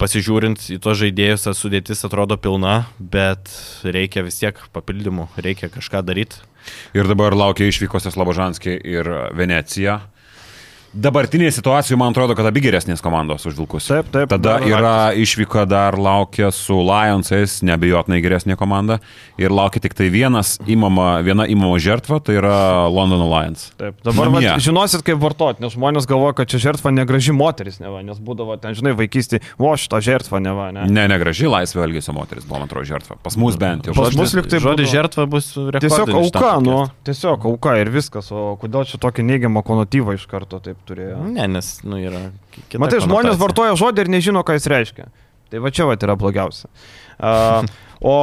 pasižiūrint į tos žaidėjus, sudėtis atrodo pilna, bet reikia vis tiek papildymų, reikia kažką daryti. Ir dabar laukia išvykose Slabožanskė ir Venecija. Dabartinėje situacijoje man atrodo, kad abi geresnės komandos už Vilkus. Taip, taip. Tada dar yra išvyka dar laukia su Lionsais, nebejotinai geresnė komanda. Ir laukia tik tai vienas įmama, viena įmama žertva, tai yra London Lions. Taip, dabar vat, žinosit, kaip vartoti, nes žmonės galvoja, kad čia žertva negraži moteris, neva, nes būdavo ten, žinai, vaikystį, o šitą žertvą, neva, ne. Ne, negraži laisvė elgesio moteris, buvo man atrodo žertva. Pas mus bent jau. Pas mus lyg tai Žodis žertva bus Tiesiog rekordinis šitam auka, nu, tiesiog auka ir viskas, o kodėl čia tokį neigiamą konotyvą iš karto taip turėjo? Ne, nes, nu, yra. Matai, žmonės vartoja žodį ir nežino, ką jis reiškia. Tai va čia va yra blogiausia. Uh, o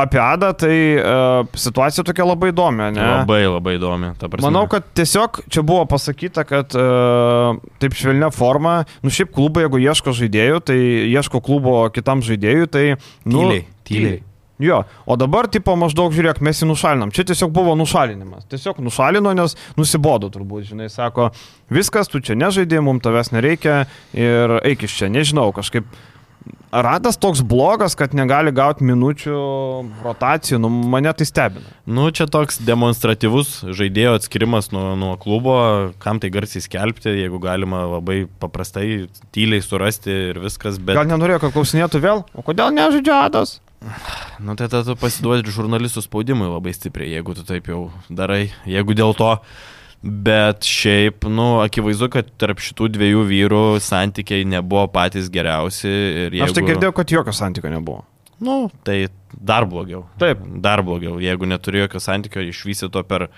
apie Adą, tai uh, situacija tokia labai įdomi, ne? Labai labai įdomi. Manau, kad tiesiog čia buvo pasakyta, kad uh, taip švelnia forma, nu šiaip klubai, jeigu ieško žaidėjų, tai ieško klubo kitam žaidėjui, tai... Nu, Tyliai, tyliai. Jo, o dabar tipo maždaug žiūrėk, mes jį nušalinam. Čia tiesiog buvo nušalinimas. Tiesiog nušalino, nes nusibodo turbūt, žinai, sako, viskas, tu čia nežaidė, mums tavęs nereikia ir eik iš čia, nežinau, kažkaip ratas toks blogas, kad negali gauti minučių rotacijų, nu mane tai stebina. Nu, čia toks demonstratyvus žaidėjo atskirimas nuo, nuo klubo, kam tai garsiai skelbti, jeigu galima labai paprastai, tyliai surasti ir viskas, bet... Gal nenorėjo, kad klausinėtų vėl, o kodėl nežaidžia Adas? Nu, tai tada tu pasiduodi žurnalistų spaudimui labai stipriai, jeigu tu taip jau darai, jeigu dėl to. Bet šiaip, nu, akivaizdu, kad tarp šitų dviejų vyrų santykiai nebuvo patys geriausi. Jeigu... Aš tai girdėjau, kad jokio santykio nebuvo. Nu, tai dar blogiau. Taip. Dar blogiau. Jeigu neturi jokio santykio išvysi to per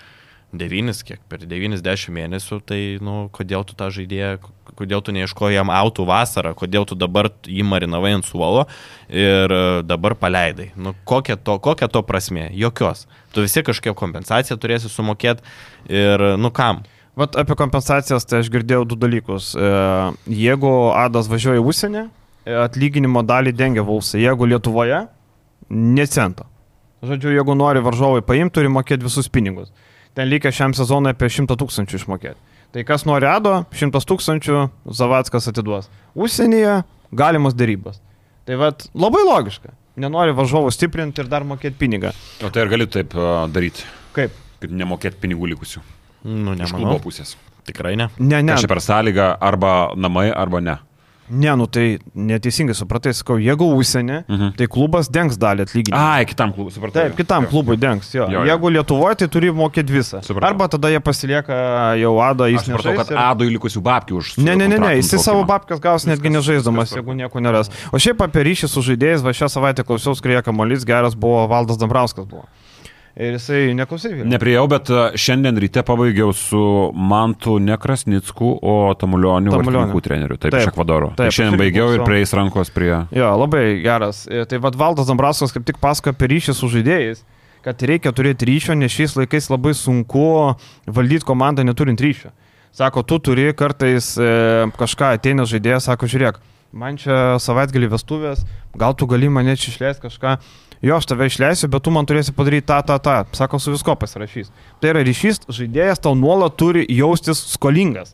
9, kiek per 90 mėnesių, tai, nu, kodėl tu tą žaidėją, kodėl tu neieškoji jam autų vasarą, kodėl tu dabar jį marinavai ant suolo ir e, dabar paleidai. Nu, kokia to, kokia to prasme? Jokios. Tu vis tiek kažkokią kompensaciją turėsi sumokėti ir, nu, kam? Vat apie kompensacijas tai aš girdėjau du dalykus. E, Jeigu Adas važiuoja į užsienį, e, atlyginimo dalį dengia Vulsai. Jeigu Lietuvoje, necento. Žodžiu, jeigu nori varžovai paimti, turi mokėti visus pinigus. Ten lygia šiam sezonui apie 100 tūkstančių išmokėti. Tai kas nori Ado, 100 tūkstančių Zavackas atiduos. Užsienyje galimas darybos. Tai vad labai logiška. Nenori varžovų stiprinti ir dar mokėti pinigą. O tai ir gali taip uh, daryti, Kaip? kad nemokėt pinigų likusių. Nu, Iš nemanau. klubo pusės. Tikrai ne. Ne, ne. Aš per sąlygą arba namai, arba ne. Ne, nu tai neteisingai supratai, sakau, jeigu užsienį, Mhm. tai klubas dengs dalį atlyginimą. Ai, kitam klubui, supratau. Taip, kitam klubui dengs, jo. Jo, jo. Jeigu Lietuvoje, tai turi mokėti visą. Supratau. Arba tada jie pasilieka jau Ado Aš supratau, įsivaizduoju. kad Adui likusių babkių už... Ne, ne, ne, ne, jisai savo babkas gaus netgi nežaisdamas, viskas jeigu nieko neras. O šiaip apie ryšį su žaidėjais, va šią savaitę klausiausi, skrieja kamuolys, geras buvo Valdas Dambrauskas buvo. Ir jisai neklausė. Nepriejau, bet uh, šiandien ryte pabaigiau su Mantu Nekrasnicku, o Tamulioniu Tamulioniu. Treneriu, taip, Taip. iš Ekvadoro. Taip, Tai šiandien baigiau ir prieis rankos prie... Jo, labai geras. E, Tai vad Valdas Dambrauskas kaip tik pasakoja apie ryšį su žaidėjais, kad reikia turėti ryšio, nes šiais laikais labai sunku valdyti komandą neturint ryšio. Sako, tu turi kartais e, kažką ateina žaidėjas, sako, žiūrėk, man čia savaitgalį vestuvės, gal tu gali mane čia išleisti kažką. Jo, aš tave išleisiu, bet tu man turėsi padaryti tą, tą, tą. Sako, su visko pasirašys. Tai yra ryšys, žaidėjas tau nuolat turi jaustis skolingas.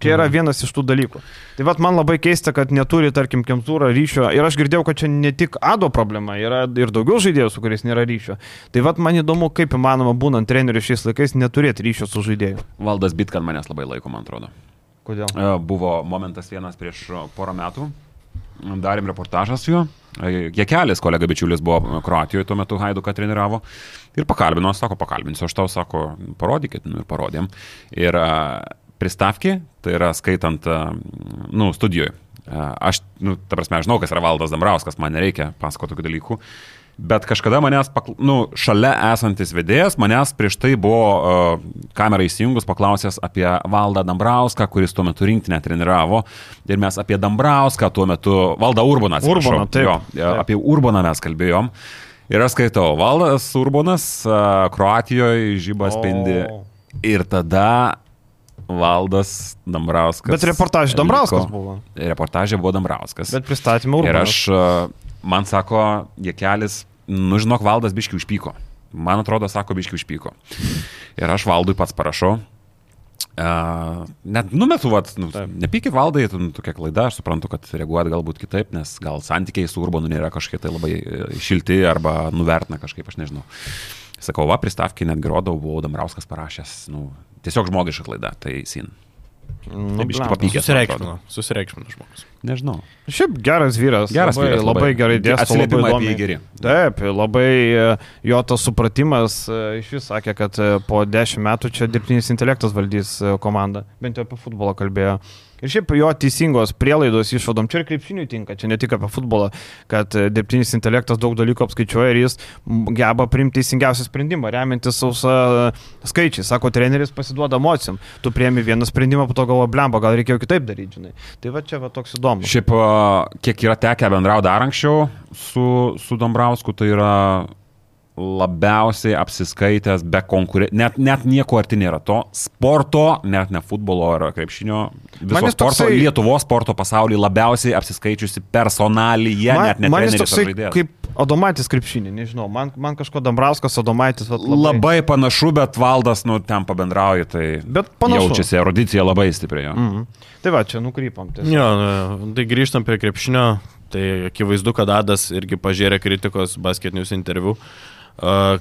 Čia yra vienas iš tų dalykų. Tai vad man labai keista, kad neturi, tarkim, Kemzūra ryšio. Ir aš girdėjau, kad čia ne tik Ado problema, yra ir daugiau žaidėjų, su kuriais nėra ryšio. Tai vad man įdomu, kaip įmanoma būnant treneriu šiais laikais neturėti ryšio su žaidėju. Valdas Bitkan manęs labai laiko, man atrodo. Kodėl? E, Buvo momentas vienas prieš porą metų. Darėm reportažą su juo. Jekelis, kolega bičiulis, buvo Kroatijoje tuo metu Haiduką treniravo. Ir pakalbino, sako, pakalbinsiu, aš tau sako, parodykit, nu ir parodėm. Ir a, pristavki, tai yra skaitant, a, nu, studijoje. Aš, nu, ta prasme, žinau, kas yra Valdas Dambrauskas, man nereikia pasakoti tokių dalykų. Bet kažkada manęs, pakl... nu, šalia esantis vedėjas, manęs prieš tai buvo uh, kamerą įsijungus paklausęs apie Valdą Dambrauską, kuris tuo metu rinktinę treniravo. Ir mes apie Dambrauską tuo metu, Valdą Urbaną, atsiprašau. Urbaną, taip. Jo, Taip. apie Urbaną mes kalbėjom. Ir aš skaitau, Valdas Urbanas, uh, Kroatijoje žybas spindi. Ir tada Valdas Dambrauskas. Bet reportažė Dambrauskas liko. buvo. Reportažė buvo Dambrauskas. Bet pristatymą Ir Urbanas. aš, a, man sako, Jekelis, nu žinok, valdas biški užpyko. Man atrodo, sako, biški užpyko. Ir aš valdui pats parašau. Uh, net numetu, vat, nu, nepykit valdai, tu, nu, tokia klaida, aš suprantu, kad reaguojat galbūt kitaip, nes gal santykiai su Urbanu nėra kažkiek tai labai e, šilti arba nuvertina kažkaip, aš nežinau. Sakau, va, pristavkiai netgi rodau, buvau Damrauskas parašęs, nu, tiesiog žmogiška klaida, tai sin. Nu, tai biškį blemba. papykęs. Susireikšmino, susireikšmino žmogus. Nežinau. Šiaip geras vyras. Geras labai, vyras, labai, labai. gerai dėsto. Atsiliepimai labai geri. Taip, labai e, jo tas supratimas e, iš vis sakė, kad e, po dešimt metų čia dirbtinis intelektas valdys komandą. Bent jau apie futbolą kalbėjo. Ir šiaip jo teisingos prielaidos išvadom, čia ir krepšiniui tinka, čia ne tik apie futbolą, kad dirbtinis intelektas daug dalykų apskaičiuoja ir jis geba priimti teisingiausią sprendimą, remiantis sausa e, skaičiai. Sako, treneris pasiduoda emocijom. Tu priemi vieną sprendimą, po to galvo blemba, gal reikėjo kitaip daryti, žinai. Tai va čia va toks įdomus. Šiaip, a, kiek yra tekę bendrauti dar anksčiau su, su Dombrausku, tai yra labiausiai apsiskaitęs be konkurencijos, net, net nieko arti nėra to sporto, net ne futbolo ar krepšinio, viso Man sporto, toksai-. Lietuvos sporto pasaulyje labiausiai apsiskaičiusi personalyje, net ne man treneris ar žaidėjas. kaip Adomaitis krepšinį, nežinau, man, man kažko Dambrauskas, Adomaitis, vat, labai. Labai panašu, bet valdas, nu, ten pabendrauja, tai Bet panašu. jaučiasi erudicija labai stipriai. jo. Mhm. Tai va, čia nukrypam. tiesiog. Jo, tai grįžtam prie krepšinio, tai akivaizdu, kad Adas irgi pažiūrė kritikos basketinius interviu, a,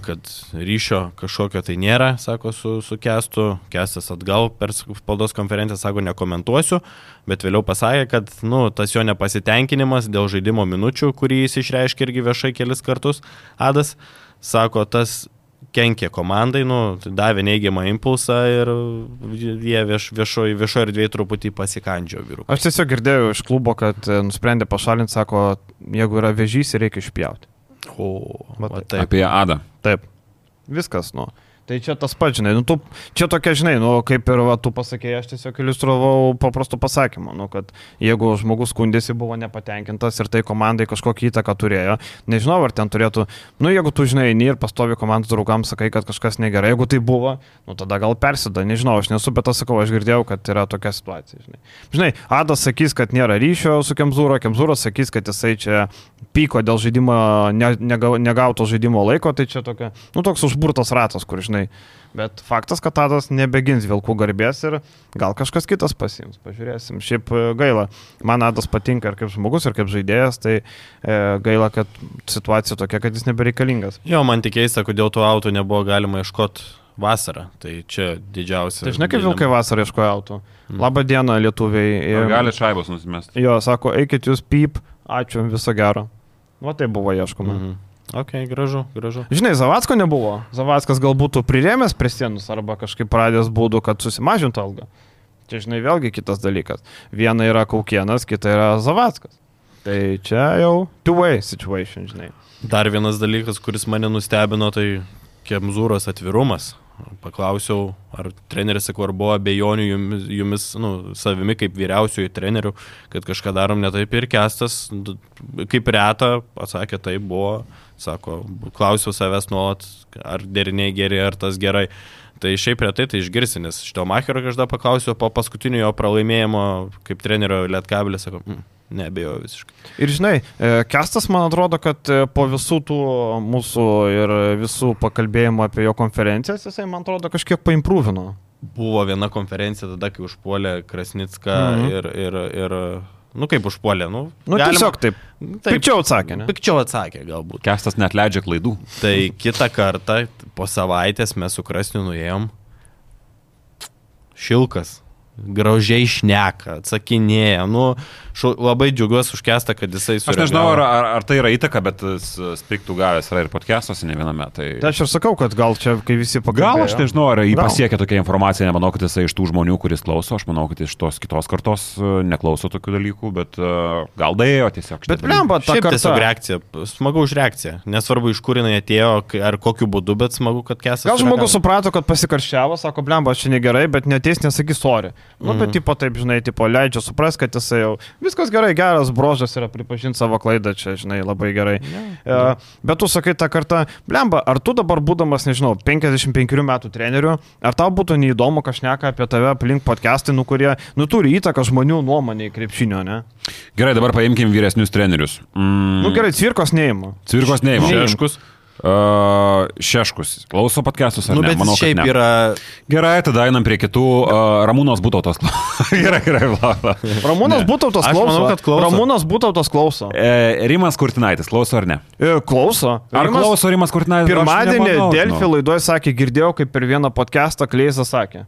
kad ryšio kažkokio tai nėra, sako su, su Kestu. Kestas atgal per spaudos konferenciją sako, nekomentuosiu, bet vėliau pasakė, kad nu, tas jo nepasitenkinimas dėl žaidimo minučių, kurį jis išreiškė irgi viešai kelis kartus, Adas, sako, tas kenkė komandai, nu, davė neigiamą impulsą ir jie vieš, viešoje viešo erdvėje truputį pasikandžio vyrų. Aš tiesiog girdėjau iš klubo, kad e, nusprendė pašalinti, sako, jeigu yra vežys, reikia išpjauti. O, Va taip. taip. Apie Adą. Taip. Viskas, nu. Tai čia tas pats, žinai, nu, tu, čia tokia, žinai, nu, kaip ir va, tu pasakėjai, aš tiesiog iliustravau paprastų pasakymų, nu, kad jeigu žmogus skundėsi, buvo nepatenkintas ir tai komandai kažkokią įtaką turėjo, nežinau, ar ten turėtų, nu, jeigu tu, žinai, eini ir pastovi komandos draugams, sakai, kad kažkas negerai, jeigu tai buvo, nu, tada gal persida, nežinau, aš nesu, bet aš sakau, aš girdėjau, kad yra tokia situacija, žinai. Žinai, Adas sakys, kad nėra ryšio su Kemzūro, Kemzūras sakys, kad jisai čia pyko dėl žaidimo, ne, nega, negauto žaidimo laiko, tai čia tokia, nu, toks užburtas ratas, kur, žinai, Bet faktas, kad Tadas nebegins vilkų garbės ir gal kažkas kitas pasiims. Pažiūrėsim. Šiaip e, gaila. Man Adas patinka ir kaip žmogus, ir kaip žaidėjas, tai e, gaila, kad situacija tokia, kad jis nebereikalingas. Jo, man tik keista, kodėl tų autų nebuvo galima ieškoti vasarą. Tai čia didžiausia. Tai žinai, kaip vilkai vasarą ieškoja autų. Labą dieną, lietuviai. Ir- gali šaibos nusimesti? Jo, sako, eikit jūs pyp, ačiū, viso gero. Va tai buvo ieškoma. Mhm. Mhm. Ok, gražu, gražu. Žinai, Zavatsko nebuvo. Zavackas gal būtų prirėmęs prie sienus arba kažkaip pradės būdų, kad susimažintų algą. Čia, žinai, vėlgi kitas dalykas. Viena yra Kaukienas, kita yra Zavackas. Tai čia jau two-way situation, žinai. Dar vienas dalykas, kuris mane nustebino, tai Kemzūros atvirumas. Paklausiau, ar treneris, sakau, ar buvo abejonių jumis, jumis nu, savimi kaip vyriausiųjų trenerių, kad kažką darom ne taip ir kestas, kaip reta, atsakė, tai buvo, sako, klausiau savęs nuolat, ar deriniai geri, ar tas gerai. Tai šiaip retai tai išgirsi, nes šito Macherio kažkada paklausiau po paskutinio jo pralaimėjimo kaip trenerio Lietkabilis, sako, mm, nebejoju visiškai. Ir žinai, e, Kestas man atrodo, kad e, po visų tų mūsų ir visų pakalbėjimų apie jo konferencijas, jisai man atrodo kažkiek paimprūvino. Buvo viena konferencija tada, kai užpuolė Krasnicką mhm. ir, ir, ir, nu kaip užpuolė, nu. Nu, galima- tiesiog taip. taip, Pikčiau atsakė, ne? Pikčiau atsakė galbūt. Kestas net leidžia klaidų. Tai kitą kartą, po savaitės mes su Krasniu nuėjom. Šilkas. Gražiai šneka, atsakinėja. Nu, šu, labai džiugiuosi užkesta, kad jisai Aš sureagavo. nežinau, ar, ar, ar tai yra įtaka, bet spiktų gavęs yra ir podcastuose ne viename. Tai... Tai aš ir sakau, kad gal čia, kai visi pakalbėjo. Gal aš nežinau, ar jį Gal. pasiekia tokia informacija, nemanau, kad jisai iš tų žmonių, kuris klauso, aš manau, kad iš tos kitos kartos e, neklauso tokių dalykų, bet e, gal daėjo tiesiog. Bet blemba, ta Šiaip tiesiog karta. reakcija, smagu už reakciją. Nesvarbu, iš kur jinai atėjo, ar kokiu būdu, bet smagu, kad kesas. Gal žmogus suprato, kad pasikarščiavo, sako, blemba, aš čia negerai, bet neteis nesakys sorry. Nu, bet tipo taip, žinai, tipo leidžia supras, kad jisai jau viskas gerai, geras brožas yra pripažinti savo klaidą, čia, žinai, labai gerai. E, bet tu sakai tą kartą, blemba, ar tu dabar būdamas, nežinau, 55 metų treneriu, ar tau būtų neįdomu kažneka apie tave aplink podcastai, nu kurie, nu turi įtaką žmonių nuomonė į krepšinio, ne? Gerai, dabar paimkim vyresnius trenerius. Mm, Nu gerai, cvirkos neima. Cvirkos neįmanoma. Šeškus. Uh, šeškus. Klauso podcastus ar Nu, ne? Manau, šiaip ne. yra. Gerai, tada einam prie kitų. Uh, Ramūnos būtautos. gerai, gerai, vlada. Ramūnas. Būtautas (laughs) Aš klauso. manau, kad klauso. Ramūnas Būtautas klauso. E, Rimas Kurtinaitis, klauso ar ne? E, klauso. Ar Rimas klauso Rimas Kurtinaitis? Aš Pirmadienį Delfi žinau. laidoje sakė, girdėjau, kaip per vieną podcastą Kleisas sakė.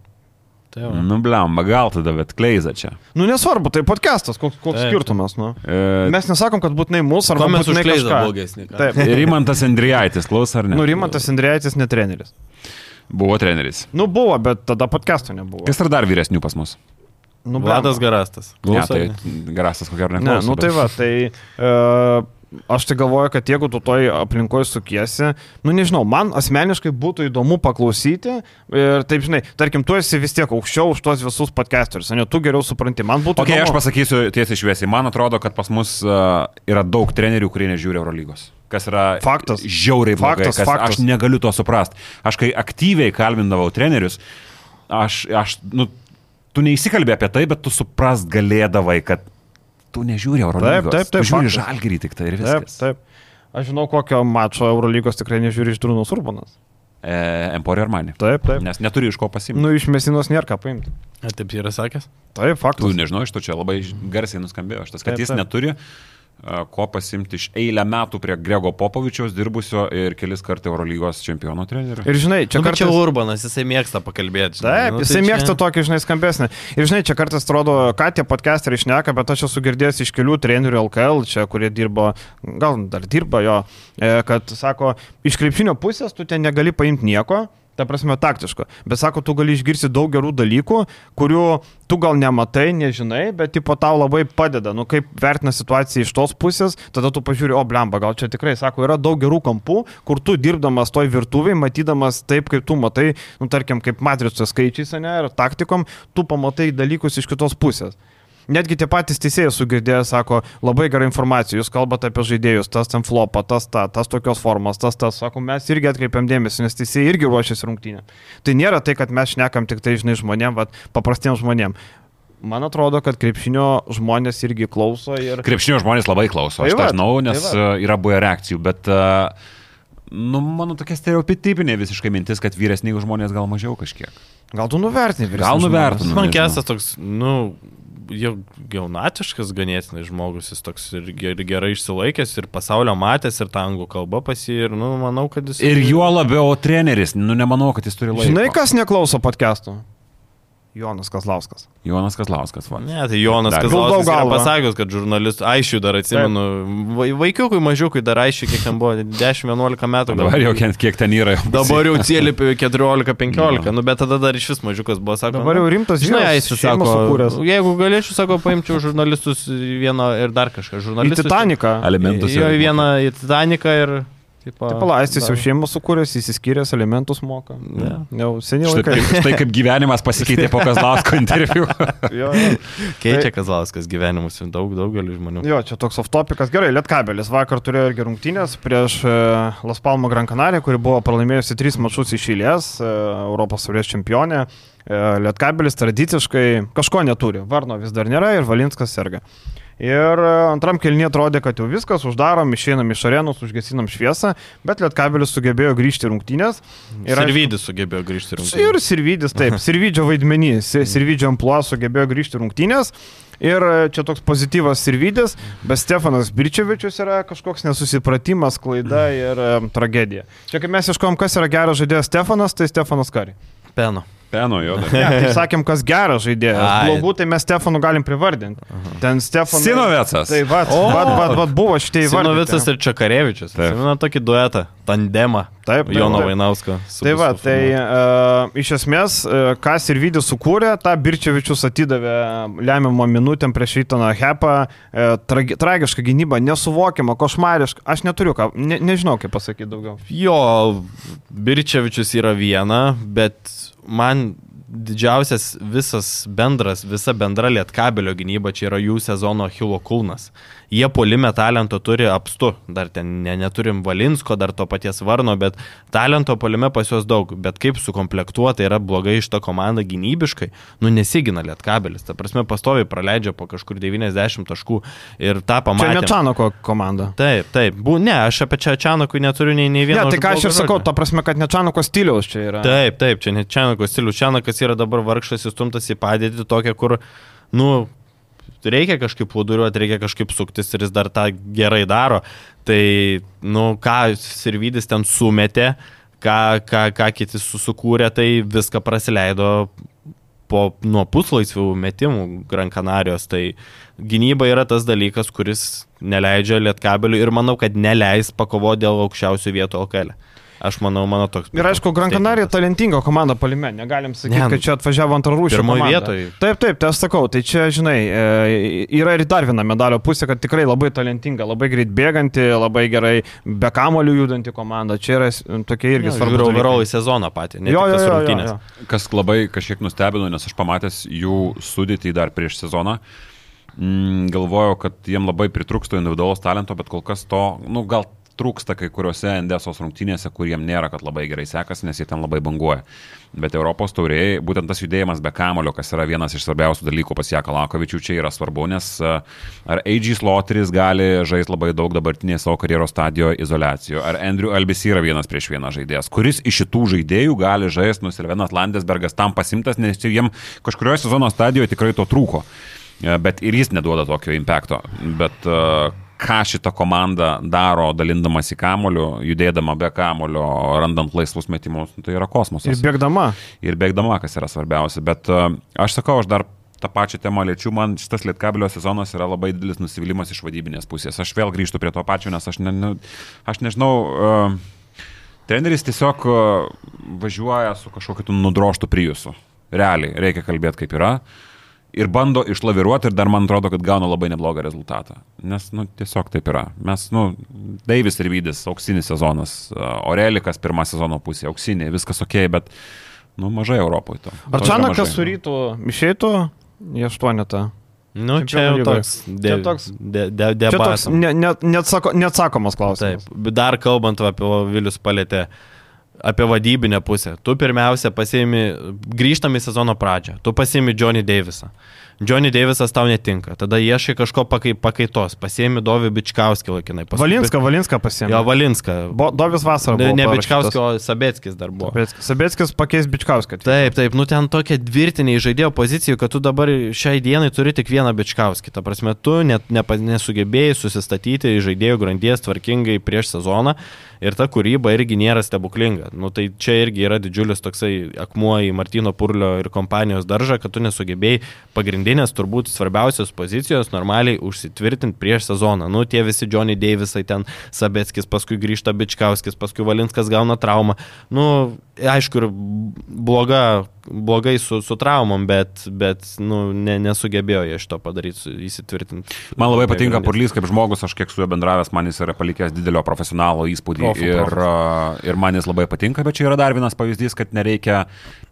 Tai va. Nu, blemba, gal tada, bet kleiza čia. Nu nesvarbu, tai podcastas, koks, koks Taip. skirtumas, nu. E, Mes nesakom, kad būtinai mūsų ar Ko mes užkleidom kažką. blogesnį? Taip. Rimantas Andrijaitis, klauso ar ne? Nu, Rimantas Indrėjaitis ne treneris. Buvo treneris. Nu, buvo, bet tada podcast'o nebuvo. Kas yra dar vyresnių pas mus? Nu, Vladas. Garastas. Ne, Klauso, tai ne? garasas ko gero Ne, neklauso. nu tai bet- va, tai uh, aš tai galvoju, kad jeigu tu toj aplinkoje sukiesi, nu nežinau, man asmeniškai būtų įdomu paklausyti ir taip, žinai, tarkim, tu esi vis tiek aukščiau už tuos visus podcasterius, ne, tu geriau supranti, man būtų Ok, aš įdomu. pasakysiu tiesiai šviesiai. Man atrodo, kad pas mus uh, yra daug trenerių, kurie nežiūri Eurolygos. Kas yra Faktas. žiauriai blogai. Faktas, kas, faktas. Aš negaliu to suprasti. Aš kai aktyviai kalbindavau trenerius, aš, aš nu, tu neįsikalbė apie tai, bet tu suprast galėdavai, kad tu nežiūri Eurolygos. taip, taip, Tu žiūri žalgyrį tik tai ir Taip, viskas. taip. Aš žinau, kokio mačo Eurolygos tikrai nežiūri iš Drūnos Urbanas. E, Emporio Armani. Taip, taip. Nes neturi iš ko pasimti. Nu, iš Mesinos nėra ką paimti. A, Taip yra sakęs. Taip, Tu faktas. nežinau, iš to čia labai garsiai nuskambėjo šitas, kad Taip, jis taip. neturi a, ko pasimti iš eilę metų prie Grego Popovičiaus dirbusio ir kelis kartų Eurolygos čempionų trenerių. Ir žinai, čia Čia kartu kartais... Urbanas, jisai mėgsta pakalbėti. žinai. Taip, Nu, jisai tai mėgsta čia- tokį, žinai, skambesnį. Ir žinai, čia kartais atrodo, ką tie podcasteriai išneka, bet aš esu girdėjęs iš kelių trenerių LKL, čia, kurie dirbo, gal dar dirba jo, e, kad sako, iš krepšinio pusės tu ten negali paimti nieko. Ta prasme, taktiško. Bet sako, tu gali išgirsti daug gerų dalykų, kurių tu gal nematai, nežinai, bet tipo tau labai padeda. Nu, kaip vertina situaciją iš tos pusės, tada tu pažiūri, o blemba, gal čia tikrai, sako, yra daug gerų kampų, kur tu dirbdamas toj virtuviai, matydamas taip, kaip tu matai, nu, tarkim, kaip matricos skaičiais, ne, ir taktikom, tu pamatai dalykus iš kitos pusės. Netgi tie patys teisėjai sugirdėję sako, labai gerą informaciją, jūs kalbate apie žaidėjus, tas ten flopą, tas, ta, tas tokios formos, tas, tas, sako, mes irgi atkreipiam dėmesį, nes teisėjai irgi ruošiasi rungtynė. Tai nėra tai, kad mes šnekam tik tai, žinai, žmonėm, vat, paprastiems žmonėm. Man atrodo, kad krepšinio žmonės irgi klauso ir... Krepšinio žmonės labai klauso, aš Tai žinau, nes tai tai yra buvę reakcijų, bet, a, nu, mano tokia stereotipinė visiškai mintis, kad vyresni žmonės gal mažiau kažkiek. Gal tu nuvertini vyresnius Gal žmones? nuvertinu. Man kesas toks, nu, jaunatiškas ganėtinai žmogus, jis toks ir ger- gerai išsilaikęs, ir pasaulio matęs, ir tą anglų kalbą pasi, ir, nu, manau, kad jis... Ir juo labiau treneris, nu, nemanau, kad jis turi laiko. Žinai, kas neklauso podcast'o? Jonas Kazlauskas. Jonas Kazlauskas, va. Ne, tai Jonas Dar- Kazlauskas galvą. pasakęs, kad žurnalistų, aišku, dar atsimenu, vai, vaikiukui mažiukui dar aišku, kiek ten buvo, 10-11 metų. gal. Dabar jau kiek, kiek ten yra. jau Dabar jau cėlėpi 14-15, (laughs) nu bet tada dar iš vis mažiukas buvo, sako. Dabar jau nu, rimtas Žinai, vyras, jis sako, sukūręs. jeigu galėčiau, sako, paimčiau žurnalistus vieną ir dar kažką. Į Žurnalistus. Titaniką. Alimentus. Jo ir- į vieną į Titaniką ir Tipo, Taip, palaistis jau šeimą sukūręs, įsiskyręs, elementus moka. Ne. Jau seniai Štai, laikai. štai kaip gyvenimas pasikeitė po Kazlausko interviu. (laughs) Jo, jo. (laughs) Keičia Tai- Kazlauskas gyvenimus daug, daugeliu žmonių. Jo, čia toks off-topikas. Gerai, Lietkabelis vakar turėjo irgi rungtynės prieš e, Las Palmo Gran Canaria, kuri buvo pralaimėjusi tris mačus iš eilės, e, Europos saulės čempionė. E, Lietkabelis tradiciškai kažko neturi. Varno vis dar nėra ir Valinskas serga. Ir e, antram kelnie atrodė, kad jau viskas, uždarom, išeinam iš arenos, užgesinam šviesą, bet Lietkabelis sugebėjo grįžti rungtynės. Ir Arvydis sugebėjo grįžti Ir rungtynėms. Sirvidis, taip, (laughs) Sirvidžio vaidmenį, Si- Sirvidžio ampluo sugebėjo grįžti rungtynės. Ir e, čia toks pozityvas Sirvidis, bet Stefanas Birčevičius yra kažkoks nesusipratimas, klaida ir e, tragedija. Čia kai mes iškom, kas yra geras žaidėjas Stefanas, tai Stefanas Kari. Peno. Peno jo. Ne, tai sakėm, kas geras žaidėjas. Ai. Blogų tai mes Stefanu galim privardinti. Ten Stefanas. Sinovecas. Tai va, va, va, va, buvo šitie įvardinti. Sinovicas ir Čekarevičius. Taip. Atsimena tokį duetą, tandemą. Taip, taip, Jono. Vainausko. Tai va, tai uh, iš esmės, uh, kas ir Vydis sukūrė, tą Birčevičius atidavė lemiamą minutėm prieš Rytoną Hepą, uh, tragi, tragiška gynyba, nesuvokiama, košmariška, aš neturiu ką, ne, nežinau kaip pasakyti daugiau. Jo, Birčevičius yra viena, bet man didžiausias visas bendras, visa bendra lietkabelio gynyba čia yra jų sezono Hilo Kulnas. Jie polime talento turi apstu, dar ten ne, neturim Valinsko, dar to paties Varno, bet talento polime pas juos daug, bet kaip sukomplektuota yra blogai iš to komanda gynybiškai, nu nesigina lietkabelis, ta prasme pastoviai praleidžia po kažkur 90 taškų ir tą pamatė. ne Čanoko komanda. Taip, taip, bu, ne, aš apie čia Čianakui neturiu nei, nei Ne, vieno. tai ką aš ir sakau, ta prasme, kad ne Čanoko stiliaus čia yra. Taip, taip, čia ne Čianako stilius. Čianakas yra dabar vargšas įstumtas į padėtį tokią, kur, nu, reikia kažkaip plūduriuoti, reikia kažkaip suktis ir jis dar tą gerai daro. Tai, nu, ką Sirvidis ten sumetė, ką, ką, ką kiti susukūrė, tai viską praleido po, nuo puslaisvių metimų Gran Canarijos. Tai gynyba yra tas dalykas, kuris neleidžia lietkabeliui ir manau, kad neleis pakovoti dėl aukščiausių vietų LKL. Aš manau, mano toks. Ir aišku, Gran Canaria talentinga komanda palime, negalim sakyti, Ne, nu, kad čia atvažiavo antrą rūšį. pirmoj komanda. vietoj. Taip, taip, tai aš sakau, tai čia, žinai, e, yra ir dar viena medalio pusė, kad tikrai labai talentinga, labai greit bėganti, labai gerai be kamolių judanti komanda. Čia yra s- tokie irgi svarbu dalykai. overall į sezoną patį, ne Jo, jo, tas jo, jo, rungtynės. jo. Kas labai kažkiek nustebino, nes aš pamatęs jų sudėtį dar prieš sezoną, mm, galvojau, kad jiem labai pritrūksta individualaus talento, bet kol kas to, nu gal trūksta kai kuriuose Endesos rungtynėse, kur jiem nėra, kad labai gerai sekasi, nes jie ten labai banguoja. Bet Europos tauriai, būtent tas judėjimas be kamulio, kas yra vienas iš svarbiausių dalykų pas Jaką Lakovičių, čia yra svarbu, nes a, ar AG Slotris gali žaisti labai daug dabartinėje savo karjeros stadijoje izolacijoje, ar Andrew Albis yra vienas prieš vieną žaidėjas, kuris iš šitų žaidėjų gali žaisti, nu Silvenas Landesbergas tam pasimtas, nes jiem kažkurioje sezono stadijoje tikrai to trūko. E, Bet ir jis neduoda tokio impacto. Bet e, ką šita komanda daro, dalindamas į kamolių, judėdama be kamolio, randant laisvus metimus, nu, tai yra Ir kosmosas. bėgdama. Ir bėgdama, kas yra svarbiausia. Bet e, aš sakau, aš dar tą pačią temą liečiu, man šitas lietkabelio sezonas yra labai didelis nusivylimas iš vadybinės pusės. Aš vėl grįžtu prie to pačio, nes aš, ne, ne, aš nežinau, uh, treneris tiesiog uh, važiuoja su kažkokiu tu nudroštų priusu. Realiai, reikia kalbėti kaip yra. Ir bando išlaviruoti ir dar man atrodo, kad gauna labai neblogą rezultatą. Nes, nu, tiesiog taip yra. Mes, nu, Deivis ir Vydis, auksinis sezonas, uh, Orelikas pirmą sezono pusė, auksiniai, viskas ok, bet, nu, mažai Europoje to. Ar Čanakas su rytu išeitų į aštuonetą? Nu, čia jau toks, Čia de, toks- de, de, Čia toks ne, ne, neatsako, neatsakomas klausimas. Taip, bet dar kalbant apie Vilius palėtę, apie vadybinę pusę. Tu pirmiausia pasiimi, grįžtam į sezono pradžią, tu pasiimi Johnny Davisą. Johnny Davisas tau netinka, tada ieškai kažko pakai, pakaitos, pasiimi Dovį Bičkauskį laikinai. paskui- Valinską, Valinską pasiemė. Jo, Valinską. Bo, Dovis vasarą. Ne, ne. Bičkauskio, o Sabeckis dar buvo. Sabeckis. Sabeckis pakeis Bičkauską. Taip, taip, nu ten tokia dvirtiniai žaidėjo pozicijų, kad tu dabar šiai dienai turi tik vieną bičkauskį. Ta prasme, tu net nepa, nesugebėjai susistatyti žaidėjų grandies tvarkingai prieš sezoną ir ta kūryba irgi nėra stebuklinga. Nu tai čia irgi yra didžiulis toksai akmuo į Martino Purlio ir kompanijos daržą, kad tu nesugebėjai pagrindinės, turbūt svarbiausios pozicijos normaliai užsitvirtinti prieš sezoną. Nu tie visi Johnny Davisai ten, Sabeckis, paskui grįžta Bičkauskis, paskui Valinskas gauna traumą. Nu, aišku, ir bloga, blogai su, su traumom, bet, bet nu, ne, nesugebėjo jie šito padaryti, įsitvirtinti. Man labai patinka. Purlys kaip žmogus, aš kiek su juo bendravęs, man jis yra palikęs didelio profesionalo įspūdį. Katastrofų ir, profas. a, ir man jis labai patinka, bet čia yra dar vienas pavyzdys, kad nereikia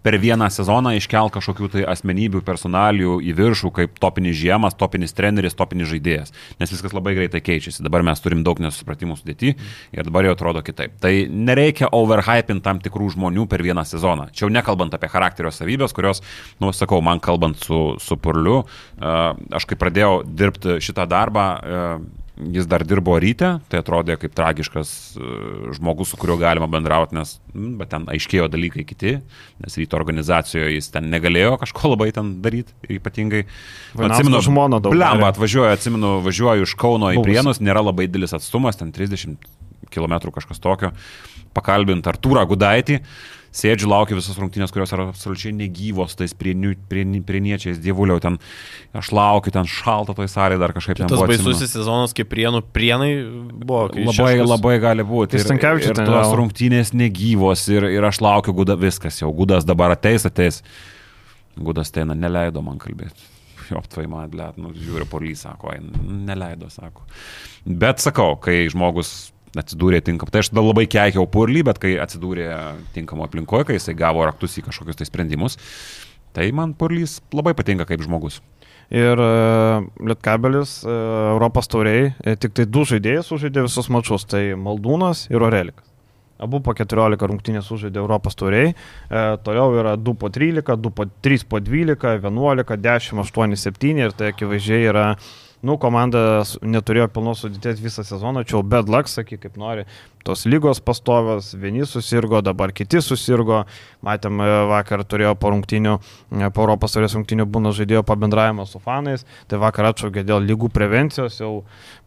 per vieną sezoną iškelti kažkokių tai asmenybių, personalijų į viršų, kaip topinis žiemas, topinis treneris, topinis žaidėjas. Nes viskas labai greitai keičiasi. Dabar mes turim daug nesusipratimų sudėti ir dabar jau atrodo kitaip. Tai nereikia overhypinti tam tikrų žmonių per vieną sezoną. Čia jau nekalbant apie charakterio savybės, kurios, nu, sakau, man kalbant su, su Purliu, a, aš kai pradėjau dirbti šitą darbą, a, jis dar dirbo ryte, tai atrodė kaip tragiškas e, žmogus, su kuriuo galima bendrauti, nes, mm, bet ten aiškėjo dalykai kiti, nes ryto organizacijoje jis ten negalėjo kažko labai ten daryti, ypatingai. Vainausko žmona daug Blemba, atvažiuoju, atsimenu, važiuoju iš Kauno į. Prienus, nėra labai didelis atstumas, ten 30 km kažkas tokio, pakalbint Artūrą Gudaitį. Sėdžiu, laukiu visas rungtynės, kurios yra absoliučiai negyvos, tais prieniu- prieni- prieniečiais, dievuliau, ten aš laukiu, ten šalta toj salėje dar kažkaip ten Tas baisusis sezonas, kaip prienų prienai buvo. Labai, šeškus- labai gali būti. Tai ir, ir ten tos rungtynės negyvos ir, ir aš laukiu gudą viskas, jau gudas dabar ateis, ateis. Gudas teina, neleido man kalbėti. Jo, tvai man, blėt, nu, žiūri, polys, sako, "Ai, neleido, sako. Bet sakau, kai žmogus atsidūrė tinkamai, tai aš tada labai keikiau purlį, bet kai atsidūrė tinkamo aplinkoje, kai jisai gavo raktus į kažkokius tai sprendimus, tai man purlys labai patinka kaip žmogus. Ir uh, Lietkabelis uh, Europos tauriai, e, tik tai du žaidėjai sužaidė visus mačius, tai Maldūnas ir Orelikas. Abu po 14 rungtynės sužaidė Europos tauriai, e, toliau yra 2 po 13, 2 po 3 po 12, 11, 10, 8, 7 ir tai akivaizdžiai yra, nu, komanda neturėjo pilnos sudėties visą sezoną, čia jau bad luck, sakyk, kaip nori, tos lygos pastovios, vieni susirgo, dabar kiti susirgo, matėm, e, vakar turėjo po rungtynių, e, po Europos taurės rungtynių būna žaidėjo pabendravimo su fanais, tai vakar atšaukė dėl lygų prevencijos, jau,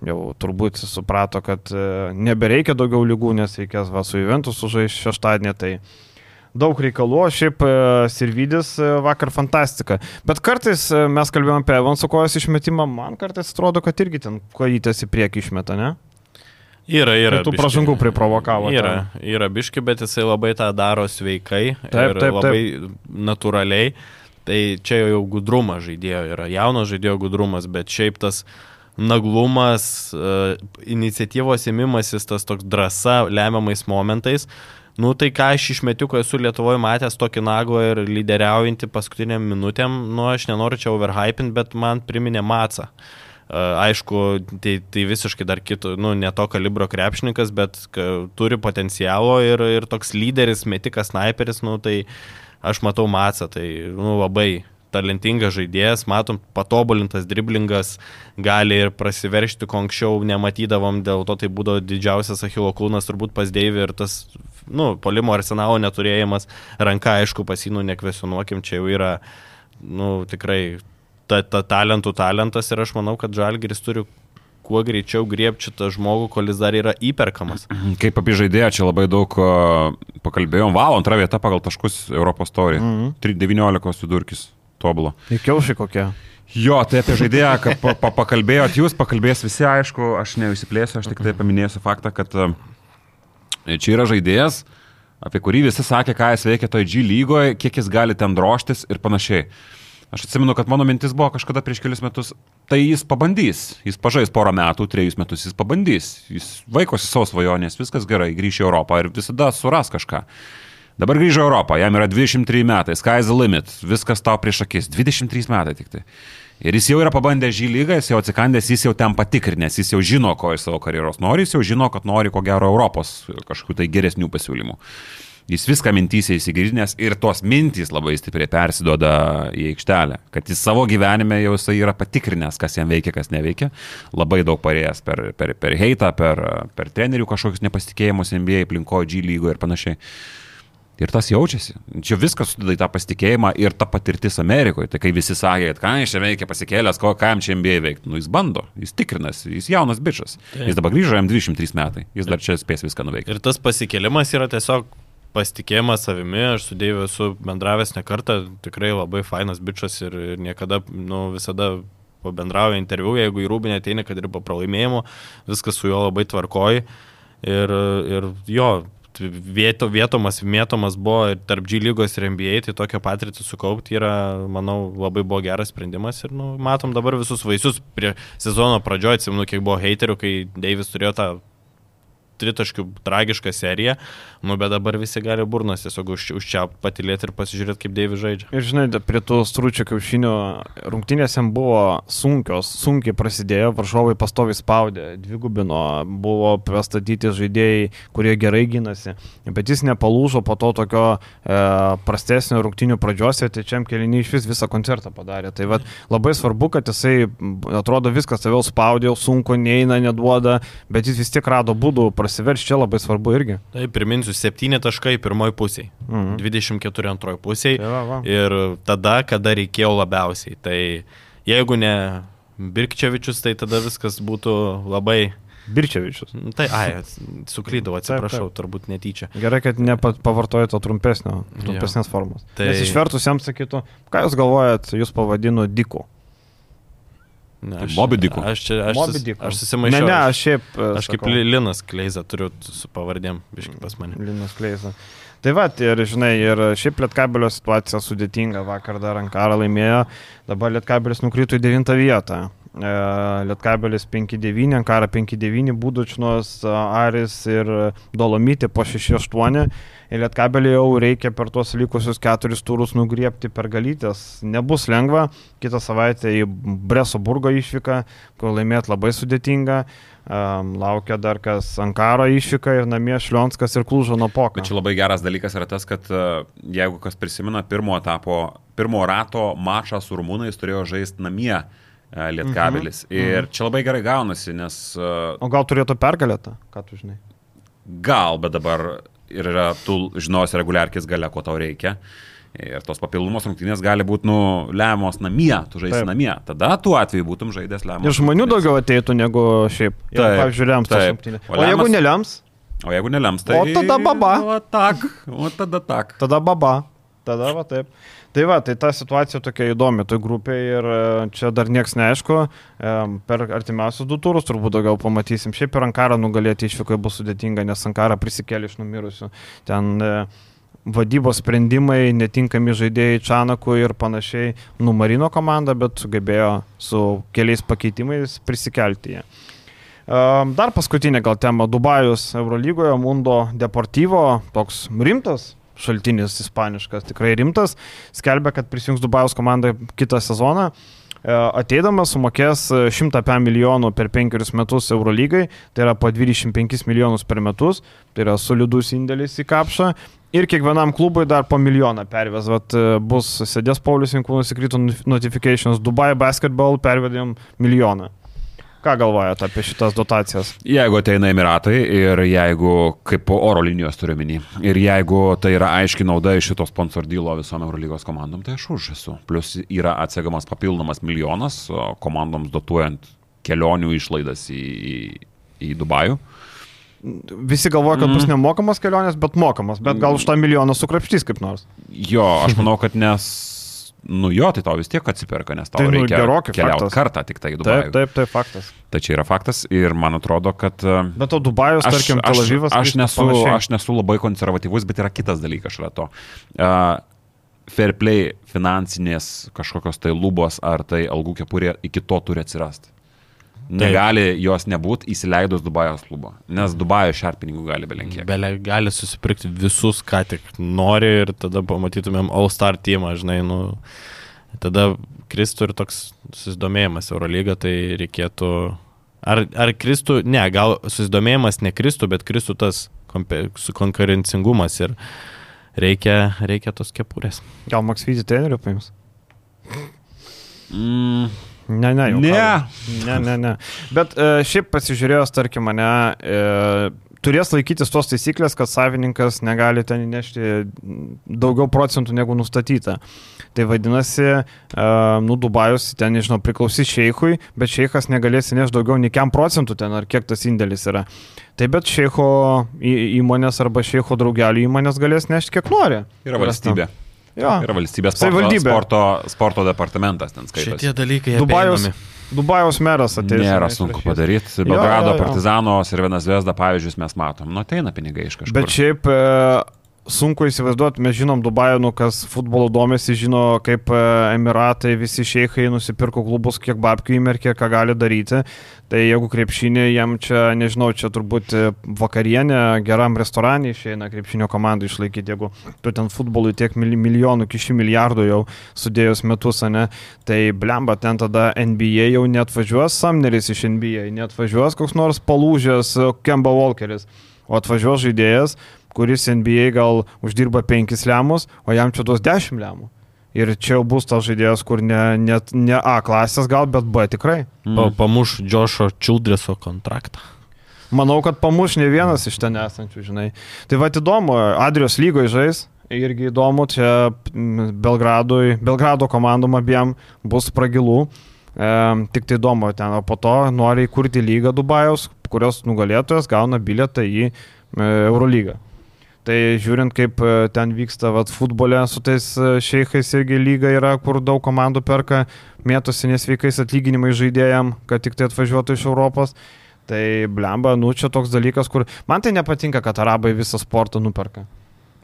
jau turbūt suprato, kad e, nebereikia daugiau lygų, nes reikės va su Juventus sužaisti šeštadienį, tai daug reikalų, o šiaip e, Sirvidis e, vakar fantastika. Bet kartais e, mes kalbėjome apie Evanso kojos išmetimą, man kartais atrodo, kad irgi ten kojytės į priekį išmeta, ne? Yra, yra. Ir tų pražangų priprovokavo. Yra, yra biški, bet jisai labai tą daro sveikai Taip, ir taip, labai natūraliai. Tai čia jau gudrumas žaidėjo yra, jauno žaidėjo gudrumas, bet šiaip tas naglumas, iniciatyvos įmimasis, tas toks drąsa lemiamais momentais. Nu tai ką aš iš metiuko esu Lietuvoje matęs tokį naglą ir lyderiaujantį paskutiniam minutėm, nu aš nenoriu čia overhypint, bet man priminė Matsą. E, Aišku, tai, tai visiškai dar kito, nu, ne to kalibro krepšininkas, bet turi potencialo ir, ir toks lyderis, metikas, sniperis, nu, tai aš matau Matsą, tai nu, labai talentingas žaidėjas, matom, patobulintas driblingas, gali ir prasiveršti, ko anksčiau nematydavom, dėl to tai būdavo didžiausias Achilo kūnas turbūt pas Deivį ir tas, nu, polimo arsenalo neturėjimas, ranka, aišku, pasinų nekvesionuokim, čia jau yra, nu, tikrai ta, ta talentų talentas ir aš manau, kad Žalgiris turi kuo greičiau griebti šitą žmogų, kol jis dar yra įperkamas. (clears throat) Kaip apie žaidėją čia labai daug pakalbėjom. Vau, antra vieta pagal taškus Europos taurė. Mhm. 19 vidurkis. Tobulo. Įkiaušiai kokie. Jo, tai apie žaidėją, kad pa, pa, pakalbėjot jūs, pakalbės visi, aišku, aš neužsiplėsiu, aš tik tai paminėsiu faktą, kad a, čia yra žaidėjas, apie kurį visi sakė, ką jis veikia toj G lygoje, kiek jis gali ten droštis ir panašiai. Aš atsimenu, kad mano mintis buvo kažkada prieš kelius metus, tai jis pabandys, jis pažais porą metų, trejus metus jis pabandys, jis vaikosi savo svajonės, viskas gerai, grįš į Europą ir visada suras kažką. Dabar grįžo Europą, jam yra 23 metai, sky's the limit, viskas tau prieš akis, 23 metai tik tai. Ir jis jau yra pabandęs žį lygą, jis jau atsikandęs, jis jau ten patikrinęs, jis jau žino, ko iš savo karjeros nori, jis jau žino, kad nori ko gero Europos kažkokių tai geresnių pasiūlymų. Jis viską mintysė įsigilinęs ir tos mintys labai stipriai persidoda į aikštelę. Kad jis savo gyvenime jau jisai yra patikrinęs, kas jam veikia, kas neveikia. Labai daug parėjęs per, per, per heitą, per, per trenerių kažkokius nepasitikėjimus NBA aplinkoje, G lygoje ir panašiai. Ir tas jaučiasi. Čia viskas sudeda į tą pasitikėjimą ir ta patirtis Amerikoje. Tai kai visi sakė, kad ką jis čia veikia pasikėlęs, ko, ką jam čia MBA veikti. Nu, jis bando, jis tikrinasi, jis jaunas bičias. Taip. Jis dabar grįžo, jam 23 metai. Jis dar čia spės viską nuveikti. Ir tas pasikėlimas yra tiesiog pasitikėjimas savimi, aš su Deiviu esu bendravęs ne kartą, tikrai labai fainas bičias ir, ir niekada, nu, visada pabendrauja interviu, jeigu į rūbinę ateina, kad ir po pralaimėjimo, viskas su juo labai tvarkoji. Ir, ir jo, vieto, vietomas, mėtomas buvo ir tarp G lygos ir NBA, tai tokią patirtį sukaupti yra, manau, labai buvo geras sprendimas ir nu, matom dabar visus vaisius prie sezono pradžioje, atsimenu, kiek buvo heiterių, kai Deivis turėjo tą tritaškių tragišką seriją, nu bet dabar visi gali burnas tiesiog už, užčiaupti, patilėti ir pasižiūrėti, kaip Deivis žaidžia. Ir žinai, prie tų stručio kiaušinių rungtynėse jam buvo sunkios, sunkiai prasidėjo, varžovai pastoviai spaudė, dvigubino, buvo pastatyti žaidėjai, kurie gerai gynasi, bet jis nepalūžo po to tokio e, prastesnio rungtynių pradžiose, tai čia kelinį iš vis visą koncertą padarė. Tai vat, labai svarbu, kad jisai, atrodo, viskas tave spaudė, sunku, neina, neduoda, bet jis vis tiek rado būdų prasiveršti, čia labai svarbu irgi. Tai priminsiu, 7 taškai pirmoji pusė, Mhm. 24 antroji pusė Tai va, va. ir tada, kada reikėjo labiausiai. Tai jeigu ne Birkčevičius, tai tada viskas būtų labai... Birčevičius. Nu, Tai, ai, suklydau, atsiprašau, Taip, turbūt netyčia. Gerai, kad nepavartojo to trumpesnio, trumpesnės formos. Tai... Nes išvertus jam sakytų, ką jūs galvojat, jūs pavadino Diku. Ne, Tai. Aš čia, aš, sus- aš susimaišiau. Ne, ne, aš šiaip. e, Aš kaip sakau, Li- Linas Kleiza turiu su pavardėm, biškai pas mane. Linas Kleiza. Tai va, ir žinai, ir šiaip Lietkabelio situacija sudėtinga. Vakar dar Ankara laimėjo, dabar Lietkabelis nukrito į 9 vietą. E, Lietkabelis 5-9, Ankara 5-9, Būdučnos, Aris ir Dolomitė po 6-8. Ir Lietkabelį jau reikia per tuos likusius keturis turus nugriepti per galytės. Nebus lengva. Kitą savaitę į Breso burgo išvyką, kur laimėti labai sudėtinga. Um, laukia dar kas Ankaro išvyka ir namie Šlionskas ir Klūžo nuo poka. Bet čia labai geras dalykas yra tas, kad e, jeigu kas prisimena pirmo etapo, pirmo rato mačą su rumūnais turėjo žaisti namie e, Lietkabelis. Mhm. Ir čia labai gerai gaunasi, nes e, O gal turėtų pergalėtą, ką tu žinai? gal, bet dabar ir yra, tu žinosi reguliarkis gale, ko tau reikia. Ir tos papildomos rungtynės gali būti, nu, lemiamos namie, tu žaisi namie. Tada tuo atveju būtum žaidęs lemiamos. Ir žmonių rungtynes. daugiau ateitų negu šiaip. Jeigu, Taip, pavyzdžiui, lems tas rungtynės. O O jeigu lemas- nelems, O jeigu nelems, tai... O tada baba. O tak, o tada tak. tada baba. Tada va taip. Tai va, tai ta situacija tokia įdomi toj grupėje ir e, čia dar niekas neaišku. E, Per artimiausius du turus turbūt daugiau pamatysim. Šiaip per Ankarą nugalėti išvykoje bus sudėtinga, nes Ankara prisikėlė iš numirusių. Ten e, vadybos sprendimai, netinkami žaidėjai Čanakui ir panašiai numarino komandą, bet sugebėjo su keliais pakeitimais prisikelti ją. Dar paskutinė gal tema - Dubajus Eurolygoje, Mundo Deportivo, toks rimtas šaltinis ispaniškas, tikrai rimtas, skelbia, kad prisijungs Dubajus komanda kitą sezoną. E, Ateidamas sumokės 105 milijonų per penkerius metus Eurolygai, tai yra po 25 milijonus per metus, tai yra solidus indėlis į kapšą. Ir kiekvienam klubui dar po milijoną perves. Vat e, bus sėdės Paulius Inkūnas įkrito notifications. Dubai basketball pervedėm milijoną. Ką galvojate apie šitas dotacijas? Jeigu ateina Emiratai ir jeigu, kaip po oro linijos turiu minį, ir jeigu tai yra aiški nauda iš šito sponsor dealo visom Eurolygos komandom, tai aš už esu. Plus yra atsegamas papildomas milijonas komandoms dotuojant kelionių išlaidas į, į, į Dubajų. Visi galvoja, kad bus nemokamos kelionės, bet mokamos. Bet gal už tą milijoną sukrapštys kaip nors. Jo, aš manau, kad nes, nu jo, tai tau vis tiek atsiperka, nes tau Tai, nu, reikia gerokai keliauti faktas. kartą tik tai į Taip, Dubajų. taip, tai faktas. Tai čia yra faktas ir man atrodo, kad... e, Bet to Dubajus, tarkim, Tel Avivas. aš, viskas nesu, aš nesu labai konservatyvus, bet yra kitas dalykas šalia to. Uh, fair play finansinės kažkokios tai lubos ar tai algų kepurė iki to turi atsirasti. Negali jos nebūti įsileidus Dubajos klubo, nes Dubajo šarpininkų gali belenkiek. Belė gali susipirkti visus, ką tik nori ir tada pamatytumėm All-Star teamą, žinai, nu, tada kristų ir toks susidomėjimas Eurolyga, tai reikėtų, ar, ar kristų, ne, gal susidomėjimas nekristų, bet kristų tas konkurencingumas ir reikia, reikia tos kepurės. Gal Max Vizį trenerių paims? Mm, Ne, ne, jau. Ne. Ne, ne, ne. Bet e, šiaip pasižiūrėjus, tarkim, mane, e, turės laikytis tos taisyklės, kad savininkas negali ten įnešti daugiau procentų negu nustatyta. Tai vadinasi, e, nu, Dubajus ten, nežinau, priklausys šeichui, bet šeichas negalės įnešti daugiau nei kiam procentų ten, ar kiek tas indėlis yra. Tai bet šeicho įmonės arba šeicho draugelių įmonės galės nešti kiek nori. yra valstybė. Jo. Yra valstybės sporto, sporto, sporto departamentas ten skaitosi. Šitie dalykai Dubajaus. Dubajaus meras ateis. Nėra sunku padaryti. Belgrado. Partizano ir Vienas Vesda pavyzdžius mes matom. Nu, ateina pinigai iš kažkur. Bet šiaip e, sunku įsivaizduoti, mes žinom Dubajų, nu, kas futbolo domėsi, žino, kaip e, Emiratai, visi šeikai nusipirko klubus, kiek babkių įmerkė, ką gali daryti. Tai jeigu krepšinė, jam čia, nežinau, čia turbūt e, vakarienė geram restoranui išeina krepšinio komandai išlaikyti, jeigu tu ten futbolui tiek milijonų, kiši milijardų jau sudėjus metus, ne, tai blemba, ten tada NBA jau net važiuos Samneris iš NBA, net važiuos koks nors palūžęs Kemba Walkeris, o atvažiuos žaidėjas kuris NBA gal uždirba 5 lemus, o jam čia duos 10 lemų. Ir čia jau bus tas žaidėjas, kur ne, ne, ne A klasės gal, bet B tikrai. Mm. Pa, pamuš Džošo Čildreso kontraktą. Manau, kad pamuš ne vienas iš ten esančių, žinai. Tai va įdomu, Adrijos lygoje žais, irgi įdomu, čia Belgradui, Belgrado komandom abiem bus pragilų. E, tik tai įdomu ten, o po to nori įkurti lygą Dubajaus, kurios nugalėtojas gauna bilietą į Eurolygą. Tai žiūrint, kaip e, ten vyksta vat, futbole su tais e, šeichais irgi lyga yra, kur daug komandų perka, mėtosi nesveikais atlyginimai žaidėjam, kad tik tai atvažiuotų iš Europos. Tai blemba, nu čia toks dalykas, kur man tai nepatinka, kad arabai visą sportą nuperka.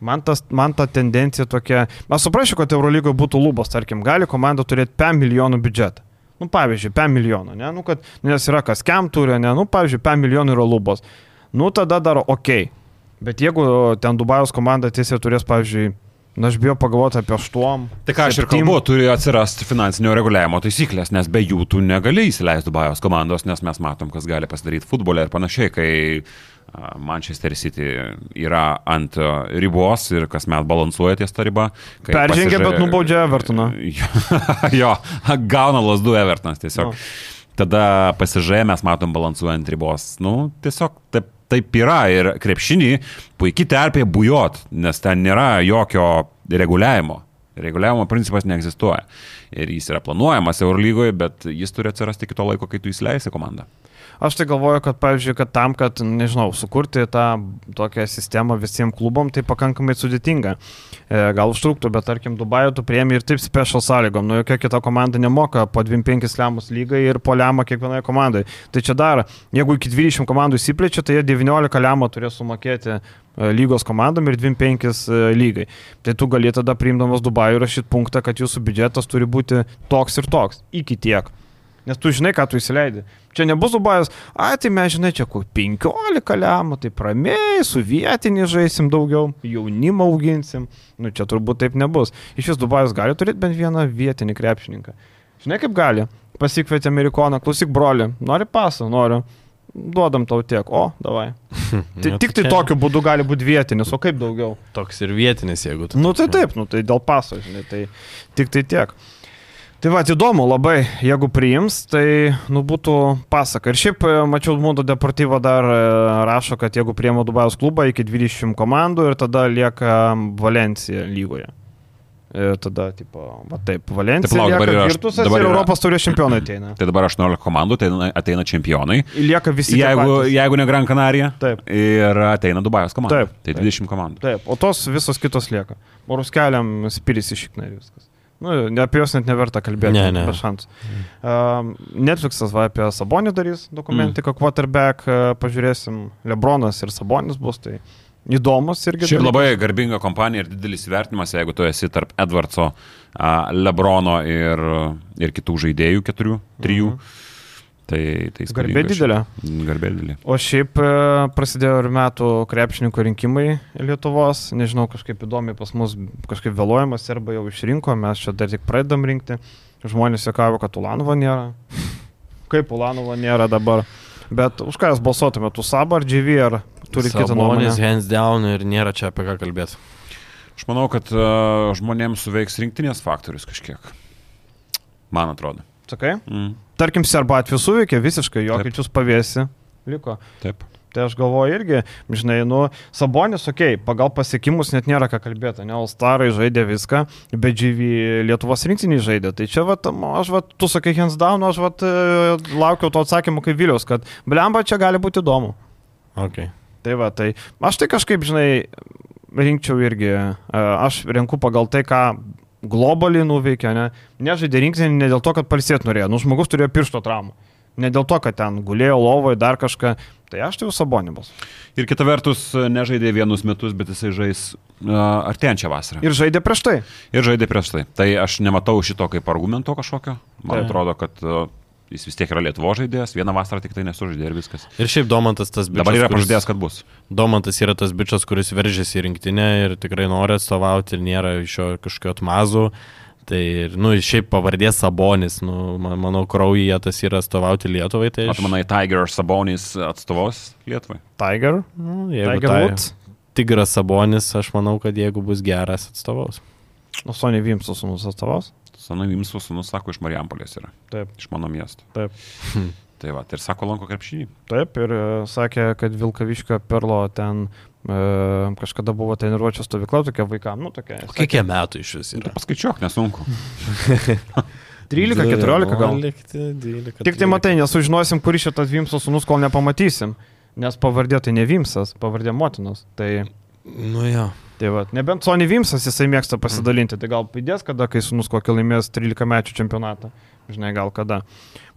Man, tas, man ta tendencija tokia, aš suprasčiau, kad Eurolygoje būtų lubos, tarkim, gali komanda turėti 5 milijonų biudžetą. Nu, pavyzdžiui, 5 milijonų, ne, nu, kad, nes yra kas kem turi, ne, nu, pavyzdžiui, 5 milijonų yra lubos. Nu, tada dar ok, Bet jeigu ten Dubajos komanda tiesiog turės, pavyzdžiui, Na, aš bijau pagalvoti apie aštuom. Tai ką aš ir kalbu, turi atsirasti finansinio reguliavimo taisyklės, nes be jų tu negali įsileisti Dubajos komandos, nes mes matom, kas gali pasidaryti futbole ir panašiai, kai Manchester City yra ant ribos ir kasmet balansuoja ties tą ribą. Peržengė, pasižiūrė... bet nubaudžia Evertoną. (laughs) jo, gauna lasdu Evertonas tiesiog. No. Tada pasižiūrėjome, mes matom balansuojant ribos. Nu, tiesiog taip taip yra ir krepšinį puikiai terpė bujot, nes ten nėra jokio reguliavimo. Reguliavimo principas neegzistuoja. Ir jis yra planuojamas Eurolygoje, bet jis turi atsirasti iki to laiko, kai tu įsileisi komandą. Aš tai galvoju, kad, pavyzdžiui, kad tam, kad, nežinau, sukurti tą tokią sistemą visiems klubom, tai pakankamai sudėtinga. E, gal užtruktų, bet tarkim, Dubajų tu priemi ir taip special sąlygom. Nu, jokia kita komanda nemoka po 25 lemus lygai ir po lemą kiekvienoje komandai. Tai čia dar, jeigu iki 20 komandų įsiplečia, tai jie 19 lemą turės sumokėti e, lygos komandom ir 25 e, lygai. Tai tu gali tada priimdamas Dubajų rašyti punktą, kad jūsų biudžetas turi būti toks ir toks. Iki tiek. Nes tu žinai, ką tu įsileidai. Čia nebus Dubajus, ai tai mes žinai, čia kur 15 lemų, tai ramiai, su vietinį žaisim daugiau, jaunimą auginsim. Nu čia turbūt taip nebus. Iš vis Dubajus gali turėti bent vieną vietinį krepšininką. Žinai kaip gali? Pasikvietė amerikoną, klausyk broli, nori pasą, noriu. Duodam tau tiek, o, davai. (laughs) Tai tik tai tokiu būdu gali būti vietinis, o kaip daugiau? Toks ir vietinis, jeigu tu. Nu tai taip, nu tai dėl paso, žinai, tai tik tai tiek. Tai va, įdomu labai, jeigu priims, tai nu, būtų pasaka. Ir šiaip, e, mačiau, Mundo Deportivo dar e, rašo, kad jeigu priima Dubajos klubą iki 20 komandų ir tada lieka Valencija lygoje. Ir e, tada, tipo, va taip, Valencija. Taip, lauk, dabar yra Virtusas dabar ir yra, Europos turės čempionai ateina. Tai dabar 18 komandų, tai ateina čempionai. Ir lieka visi. Jeigu, jeigu ne Gran Canaria. Taip. Ir ateina Dubajos komanda. Taip. Tai 20 taip, komandų. Taip, o tos visos kitos lieka. Morus keliam spiris išiknai viskas. Nu, apie juos net neverta kalbėti. Ne, ne. Be šansų. Uh, Netflixas va apie Sabonį darys dokumentiką, mm. quarterback, uh, pažiūrėsim, Lebronas ir Sabonis bus, tai įdomus irgi. Šiaip labai garbinga kompanija ir didelis įvertinimas, jeigu tu esi tarp Edwardso, uh, Lebrono ir, ir kitų žaidėjų, keturių, trijų. Mm -hmm. Tai, tai Garbė didelė. Garbė didelė. O šiaip e, prasidėjo ir metų krepšininkų rinkimai Lietuvos. Nežinau, kažkaip įdomiai pas mus kažkaip vėluojamas arba jau išrinko, mes čia dar tik pradedam rinkti. Žmonės sakavo, kad Ulanovo nėra. (laughs) Kaip Ulanovo nėra dabar. Bet už ką jūs balsuotumėte, tu Sabą ar GV, ar turi kitą nuomonę? hands down ir nėra čia apie ką kalbėti. Aš manau, kad uh, žmonėms suveiks rinktinės faktorius kažkiek. Man atrodo. Sakai? Mm. Tarkim, serba atveju suveikė visiškai, jokičius pavėsi. Liko. Taip. Tai aš galvoju irgi, žinai, nu, Sabonis, okei, okay, pagal pasiekimus net nėra ką kalbėti, ne, Alstarai žaidė viską, bet Džyvy Lietuvos rinktinį žaidė. Tai čia, vat, aš, vat, tu sakai hands down, aš, vat, e, laukiau to atsakymo kaip Vilius, kad blemba čia gali būti įdomu. Okay. Tai va, tai aš tai kažkaip, žinai, rinkčiau irgi, e, aš renku pagal tai, ką globaliai nuveikė, ne? Nežaidė rinktinį ne dėl to, kad palsėt norėjo, nu žmogus turėjo piršto traumą. Ne dėl to, kad ten gulėjo lovoje dar kažką, tai aš tai jau sabonibas. Ir kita vertus, nežaidė vienus metus, bet jisai žais artėjančią vasarą. Ir žaidė prieš tai. Ir žaidė prieš tai. Tai aš nematau šito kaip argumento kažkokio. Man Taip. atrodo, kad a, jis vis tiek yra Lietuvo žaidėjas, vieną vasarą tik tai nesužaidė ir viskas. Ir šiaip Domantas tas bičias. Dabar yra pažadėjęs, kad bus. Domantas yra tas bičias, kuris veržėsi į rinktinę ir tikrai nori atstovauti ir nėra iš jo kažkokio atmazų. Tai, ir, nu, šiaip pavardės Sabonis, nu, man- manau, kraujyje tas yra atstovauti Lietuvai. Tai O aš, tu manai, Tiger Sabonis atstovaus Lietuvai? Tiger. nu, jeigu Tiger tai, Woods. Tigras Sabonis, aš manau, kad jeigu bus geras atstovaus. O Sonny Vimsas sūnus atstovas. Sanovims sūnus, sako, iš Marijampolės yra. Taip. Iš mano miesto. Taip. (laughs) Tai va, ir sako lanko krepšinį. Taip, ir e, sakė, kad Vilkaviškio perlo ten e, kažkada buvo treniruočio stovykla tokia vaikam, nu tokia. O kiek metų iš vis Tu yra? paskaičiuok, nesunku. (laughs) 13, 14 gal. 12, Tik tai matai, nesužinosim, kuris šitas Vimsas sūnus, kol nepamatysim. Nes pavardė tai ne Vimsas, pavardė motinos. Tai, Nu jo. Tai va, nebent Sony Vimsas jisai mėgsta pasidalinti, tai gal pridės kada, kai sūnus kokį laimės 13 mečių čempionatą. Žinai, gal kada.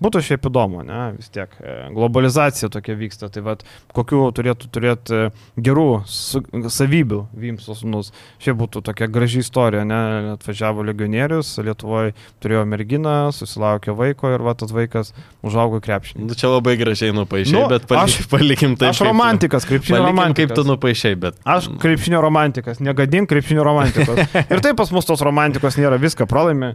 Būtų šiaip įdomu, ne, vis tiek. e, Globalizacija tokia vyksta, tai vad, kokiu turėtų turėti e, gerų su, savybių Vimsos sūnus. Šiaip būtų tokia graži istorija, ne, atvažiavo legionierius, Lietuvoje turėjo merginą, susilaukė vaiko ir va, tas vaikas užaugo krepšinį. Nu, čia labai gražiai nupaišai, Nu, bet palik, aš- aš, (laughs) palikim taip. Aš romantikas, krepšinio romantikas. kaip tu nupaišai, bet. Aš krepšinio romantikas, negadink krepšinio romantikos. (laughs) Ir taip pas mus tos romantikos nėra, viską pralaimi.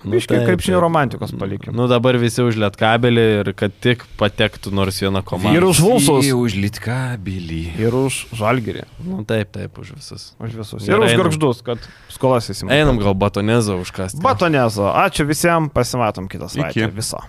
Nu, Biški taip, krepšinio romantikos palikim. Nu dabar visi užliet kabelį ir kad tik patektų nors viena komanda. Ir už Vulsus. už Litkabilį. Ir už žalgerį. Nu taip, taip, už visus. Už visus. Gerai, Ir už garždus, kad skolas įsimokėtų. Einam gal batonezą užkasti. Batonezo. Ačiū visiems, pasimatom kitą savaitę. Iki. Viso.